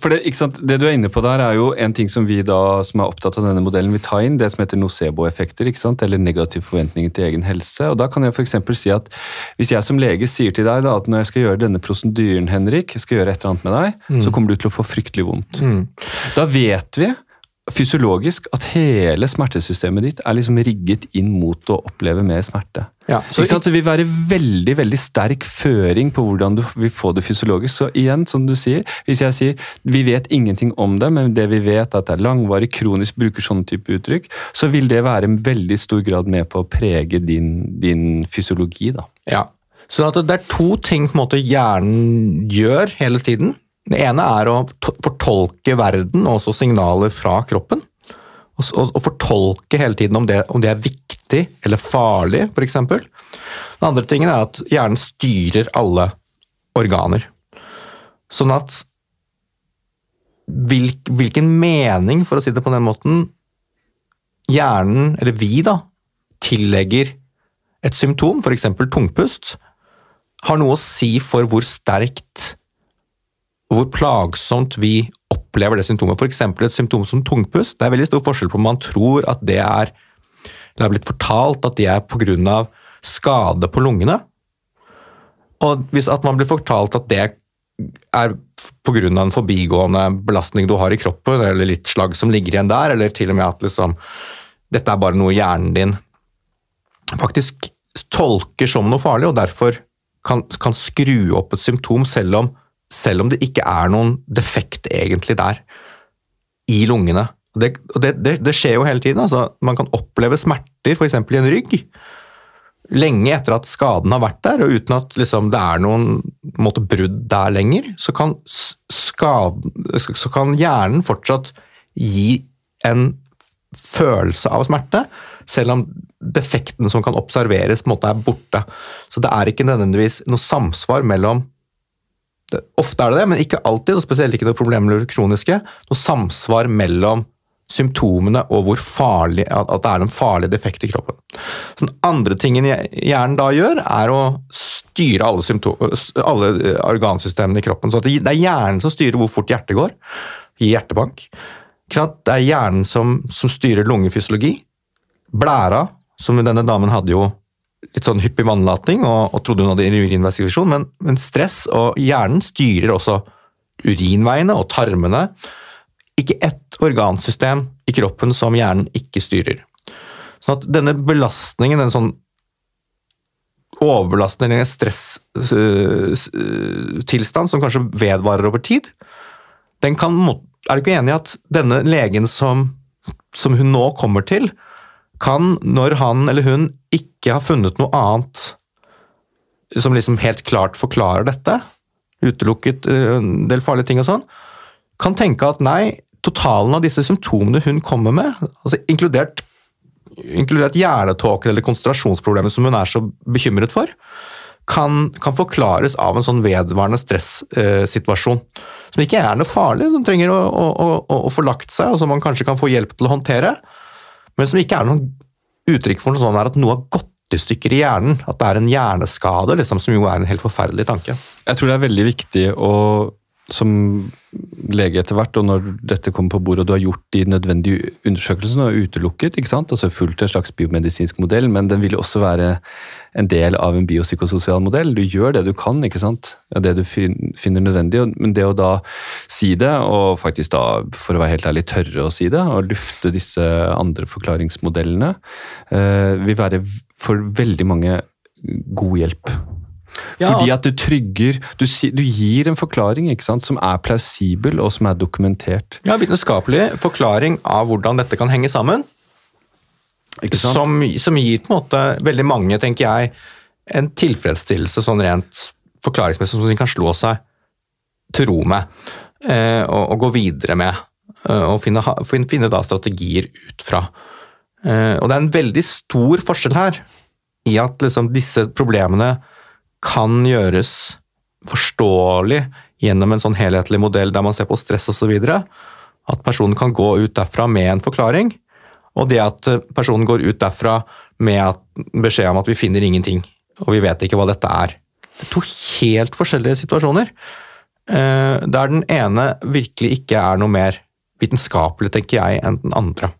For det, ikke sant? det du er inne på der, er jo en ting som vi da, som er opptatt av denne modellen, vil ta inn, det som heter nocebo-effekter, ikke sant? eller negative forventninger til egen helse. Og Da kan jeg f.eks. si at hvis jeg som lege sier til deg da, at når jeg skal gjøre denne prosedyren, Henrik, jeg skal gjøre et eller annet med deg, så kommer du til å få fryktelig vondt. Da vet vi fysiologisk at hele smertesystemet ditt er liksom rigget inn mot å oppleve mer smerte. Ja, Så, så det vil være veldig veldig sterk føring på hvordan du vil få det fysiologisk. Så igjen, som du sier, hvis jeg sier vi vet ingenting om det, men det vi vet er at det er langvarig, kronisk, bruker sånne type uttrykk, så vil det være en veldig stor grad med på å prege din, din fysiologi. da. Ja. Så at det er to ting måte hjernen gjør hele tiden. Det ene er å fortolke verden og også signaler fra kroppen. Og, fortolke hele tiden om det, om det er viktig eller farlig, f.eks. Den andre tingen er at hjernen styrer alle organer. Sånn at hvilk, hvilken mening, for å si det på den måten, hjernen, eller vi da, tillegger et symptom, f.eks. tungpust, har noe å si for hvor sterkt hvor plagsomt vi opplever det symptomet. F.eks. et symptom som tungpust. Det er veldig stor forskjell på om man tror at det er Det har blitt fortalt at det er pga. skade på lungene, og hvis at man blir fortalt at det er pga. en forbigående belastning du har i kroppen, eller litt slag som ligger igjen der, eller til og med at liksom, dette er bare noe hjernen din faktisk tolker som noe farlig, og derfor kan, kan skru opp et symptom selv om, selv om det ikke er noen defekt egentlig der i lungene. Det, det, det, det skjer jo hele tiden. Altså, man kan oppleve smerter, f.eks. i en rygg, lenge etter at skaden har vært der, og uten at liksom, det er noen måte, brudd der lenger, så kan, skaden, så kan hjernen fortsatt gi en følelse av smerte, selv om defekten som kan observeres, på en måte er borte. Så det er ikke nødvendigvis noe samsvar mellom det, Ofte er det det, men ikke alltid, og spesielt ikke når problemene blir kroniske. Noe samsvar mellom symptomene og hvor farlig, at det er en farlig defekt i kroppen. Så den andre tingen hjernen da gjør, er å styre alle, alle eh, organsystemene i kroppen. Så det er hjernen som styrer hvor fort hjertet går, gir hjertebank. Det er hjernen som, som styrer lungefysiologi. Blæra, som denne damen hadde jo litt sånn hyppig vannlating og, og trodde hun hadde urininvestigasjon, men, men stress og hjernen styrer også urinveiene og tarmene. Ikke ett organsystem i kroppen som hjernen ikke styrer. Sånn at denne belastningen, denne sånn overbelastning, en stresstilstand som kanskje vedvarer over tid, den kan Er du ikke enig i at denne legen som, som hun nå kommer til, kan, når han eller hun ikke har funnet noe annet som liksom helt klart forklarer dette, utelukket eh, en del farlige ting og sånn, kan tenke at nei, totalen av disse symptomene hun kommer med, altså inkludert inkludert hjernetåken eller konsentrasjonsproblemer som hun er så bekymret for, kan, kan forklares av en sånn vedvarende stressituasjon. Eh, som ikke er noe farlig, som trenger å, å, å, å, få lagt seg, og som man kanskje kan få hjelp til å håndtere, men som ikke er noen uttrykk for noe sånn at noe har gått i stykker i hjernen. At det er en hjerneskade, liksom, som jo er en helt forferdelig tanke. Jeg tror det er veldig viktig å som lege etter hvert, og når dette kommer på bordet og du har gjort de nødvendige undersøkelsene og utelukket, ikke sant? altså fulgt en slags biomedisinsk modell, men den vil også være en del av en biopsykososial modell. Du gjør det du kan, ikke sant? Det du finner nødvendig. Men det å da si det, og faktisk da, for å være helt ærlig, tørre å si det, og lufte disse andre forklaringsmodellene, eh, vil være for veldig mange god hjelp. Ja. Fordi at du trygger du, du, gir en forklaring ikke sant, som er plausibel og som er dokumentert. Ja, Vitenskapelig forklaring av hvordan dette kan henge sammen. Som, som, gir på en måte veldig mange, tenker jeg, en tilfredsstillelse sånn rent forklaringsmessig som de kan slå seg til ro med eh, og, og, gå videre med. Eh, og finne, finne, finne, da strategier ut fra. Eh, og det er en veldig stor forskjell her i at liksom, disse problemene kan gjøres forståelig gjennom en sånn helhetlig modell der man ser på stress osv. At personen kan gå ut derfra med en forklaring, og det at personen går ut derfra med beskjed om at vi finner ingenting, og vi vet ikke hva dette er. Det er to helt forskjellige situasjoner. Eh, der den ene virkelig ikke er noe mer vitenskapelig, tenker jeg, enn den andre.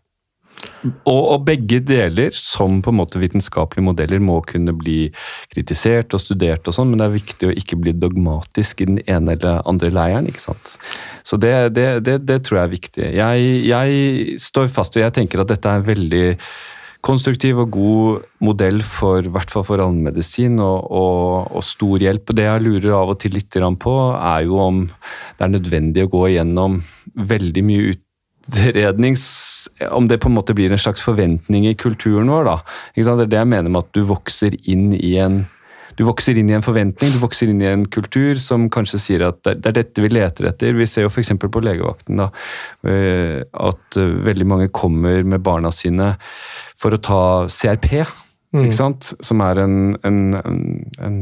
Og, og, begge deler, som på en måte vitenskapelige modeller, må kunne bli kritisert og studert, og sånn, men det er viktig å ikke bli dogmatisk i den ene eller andre leiren. ikke sant? Så det, det, det, det tror jeg er viktig. Jeg, jeg, står fast og jeg tenker at dette er en veldig konstruktiv og god modell for hvert fall for allmedisin og, og, og, stor hjelp. Det jeg lurer av og til litt på, er jo om det er nødvendig å gå igjennom veldig mye ut utrednings Om det på en måte blir en slags forventning i kulturen vår. da. Det er det jeg mener med at du vokser inn i en du vokser inn i en forventning, du vokser inn i en kultur som kanskje sier at det er dette vi leter etter. Vi ser jo f.eks. på legevakten da, eh, at eh, veldig mange kommer med barna sine for å ta CRP. Mm. Ikke sant? Som er en, en, en,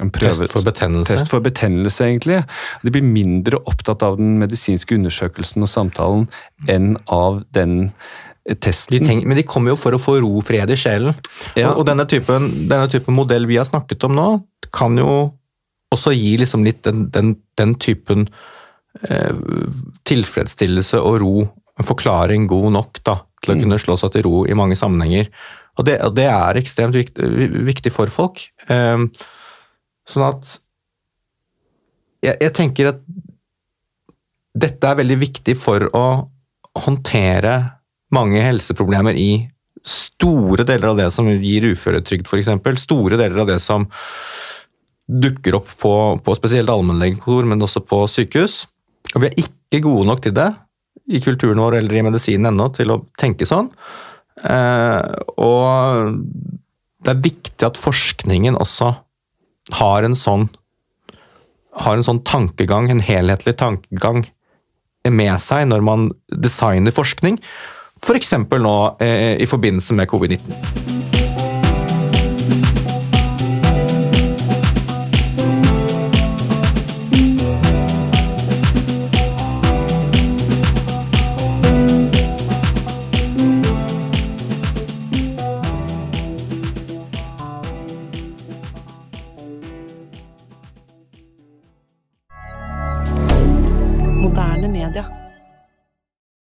en prøve, test for betennelse. Test for betennelse, egentlig. De blir mindre opptatt av den medisinske undersøkelsen og samtalen enn av den testen. De tenker, men de kommer jo for å få ro, fred i sjelen. Ja. Og, og denne, typen, denne, typen, modell vi har snakket om nå, kan jo også gi liksom litt den, den, den typen eh, tilfredsstillelse og ro, en forklaring god nok da, til å mm. kunne slå seg til ro i mange sammenhenger. Og det, og det er ekstremt viktig, viktig for folk. Um, sånn at jeg, jeg, tenker at dette er veldig viktig for å håndtere mange helseproblemer i store deler av det som gir uføretrygd, f.eks. Store deler av det som dukker opp på, på spesielt allmennlegekontor, men også på sykehus. Og vi er ikke gode nok til det i kulturen vår eller i medisinen ennå til å tenke sånn. Eh, og det er viktig at forskningen også har en sånn har en sånn tankegang, en helhetlig tankegang med seg når man designer forskning, f.eks. For nå eh, i forbindelse med covid-19.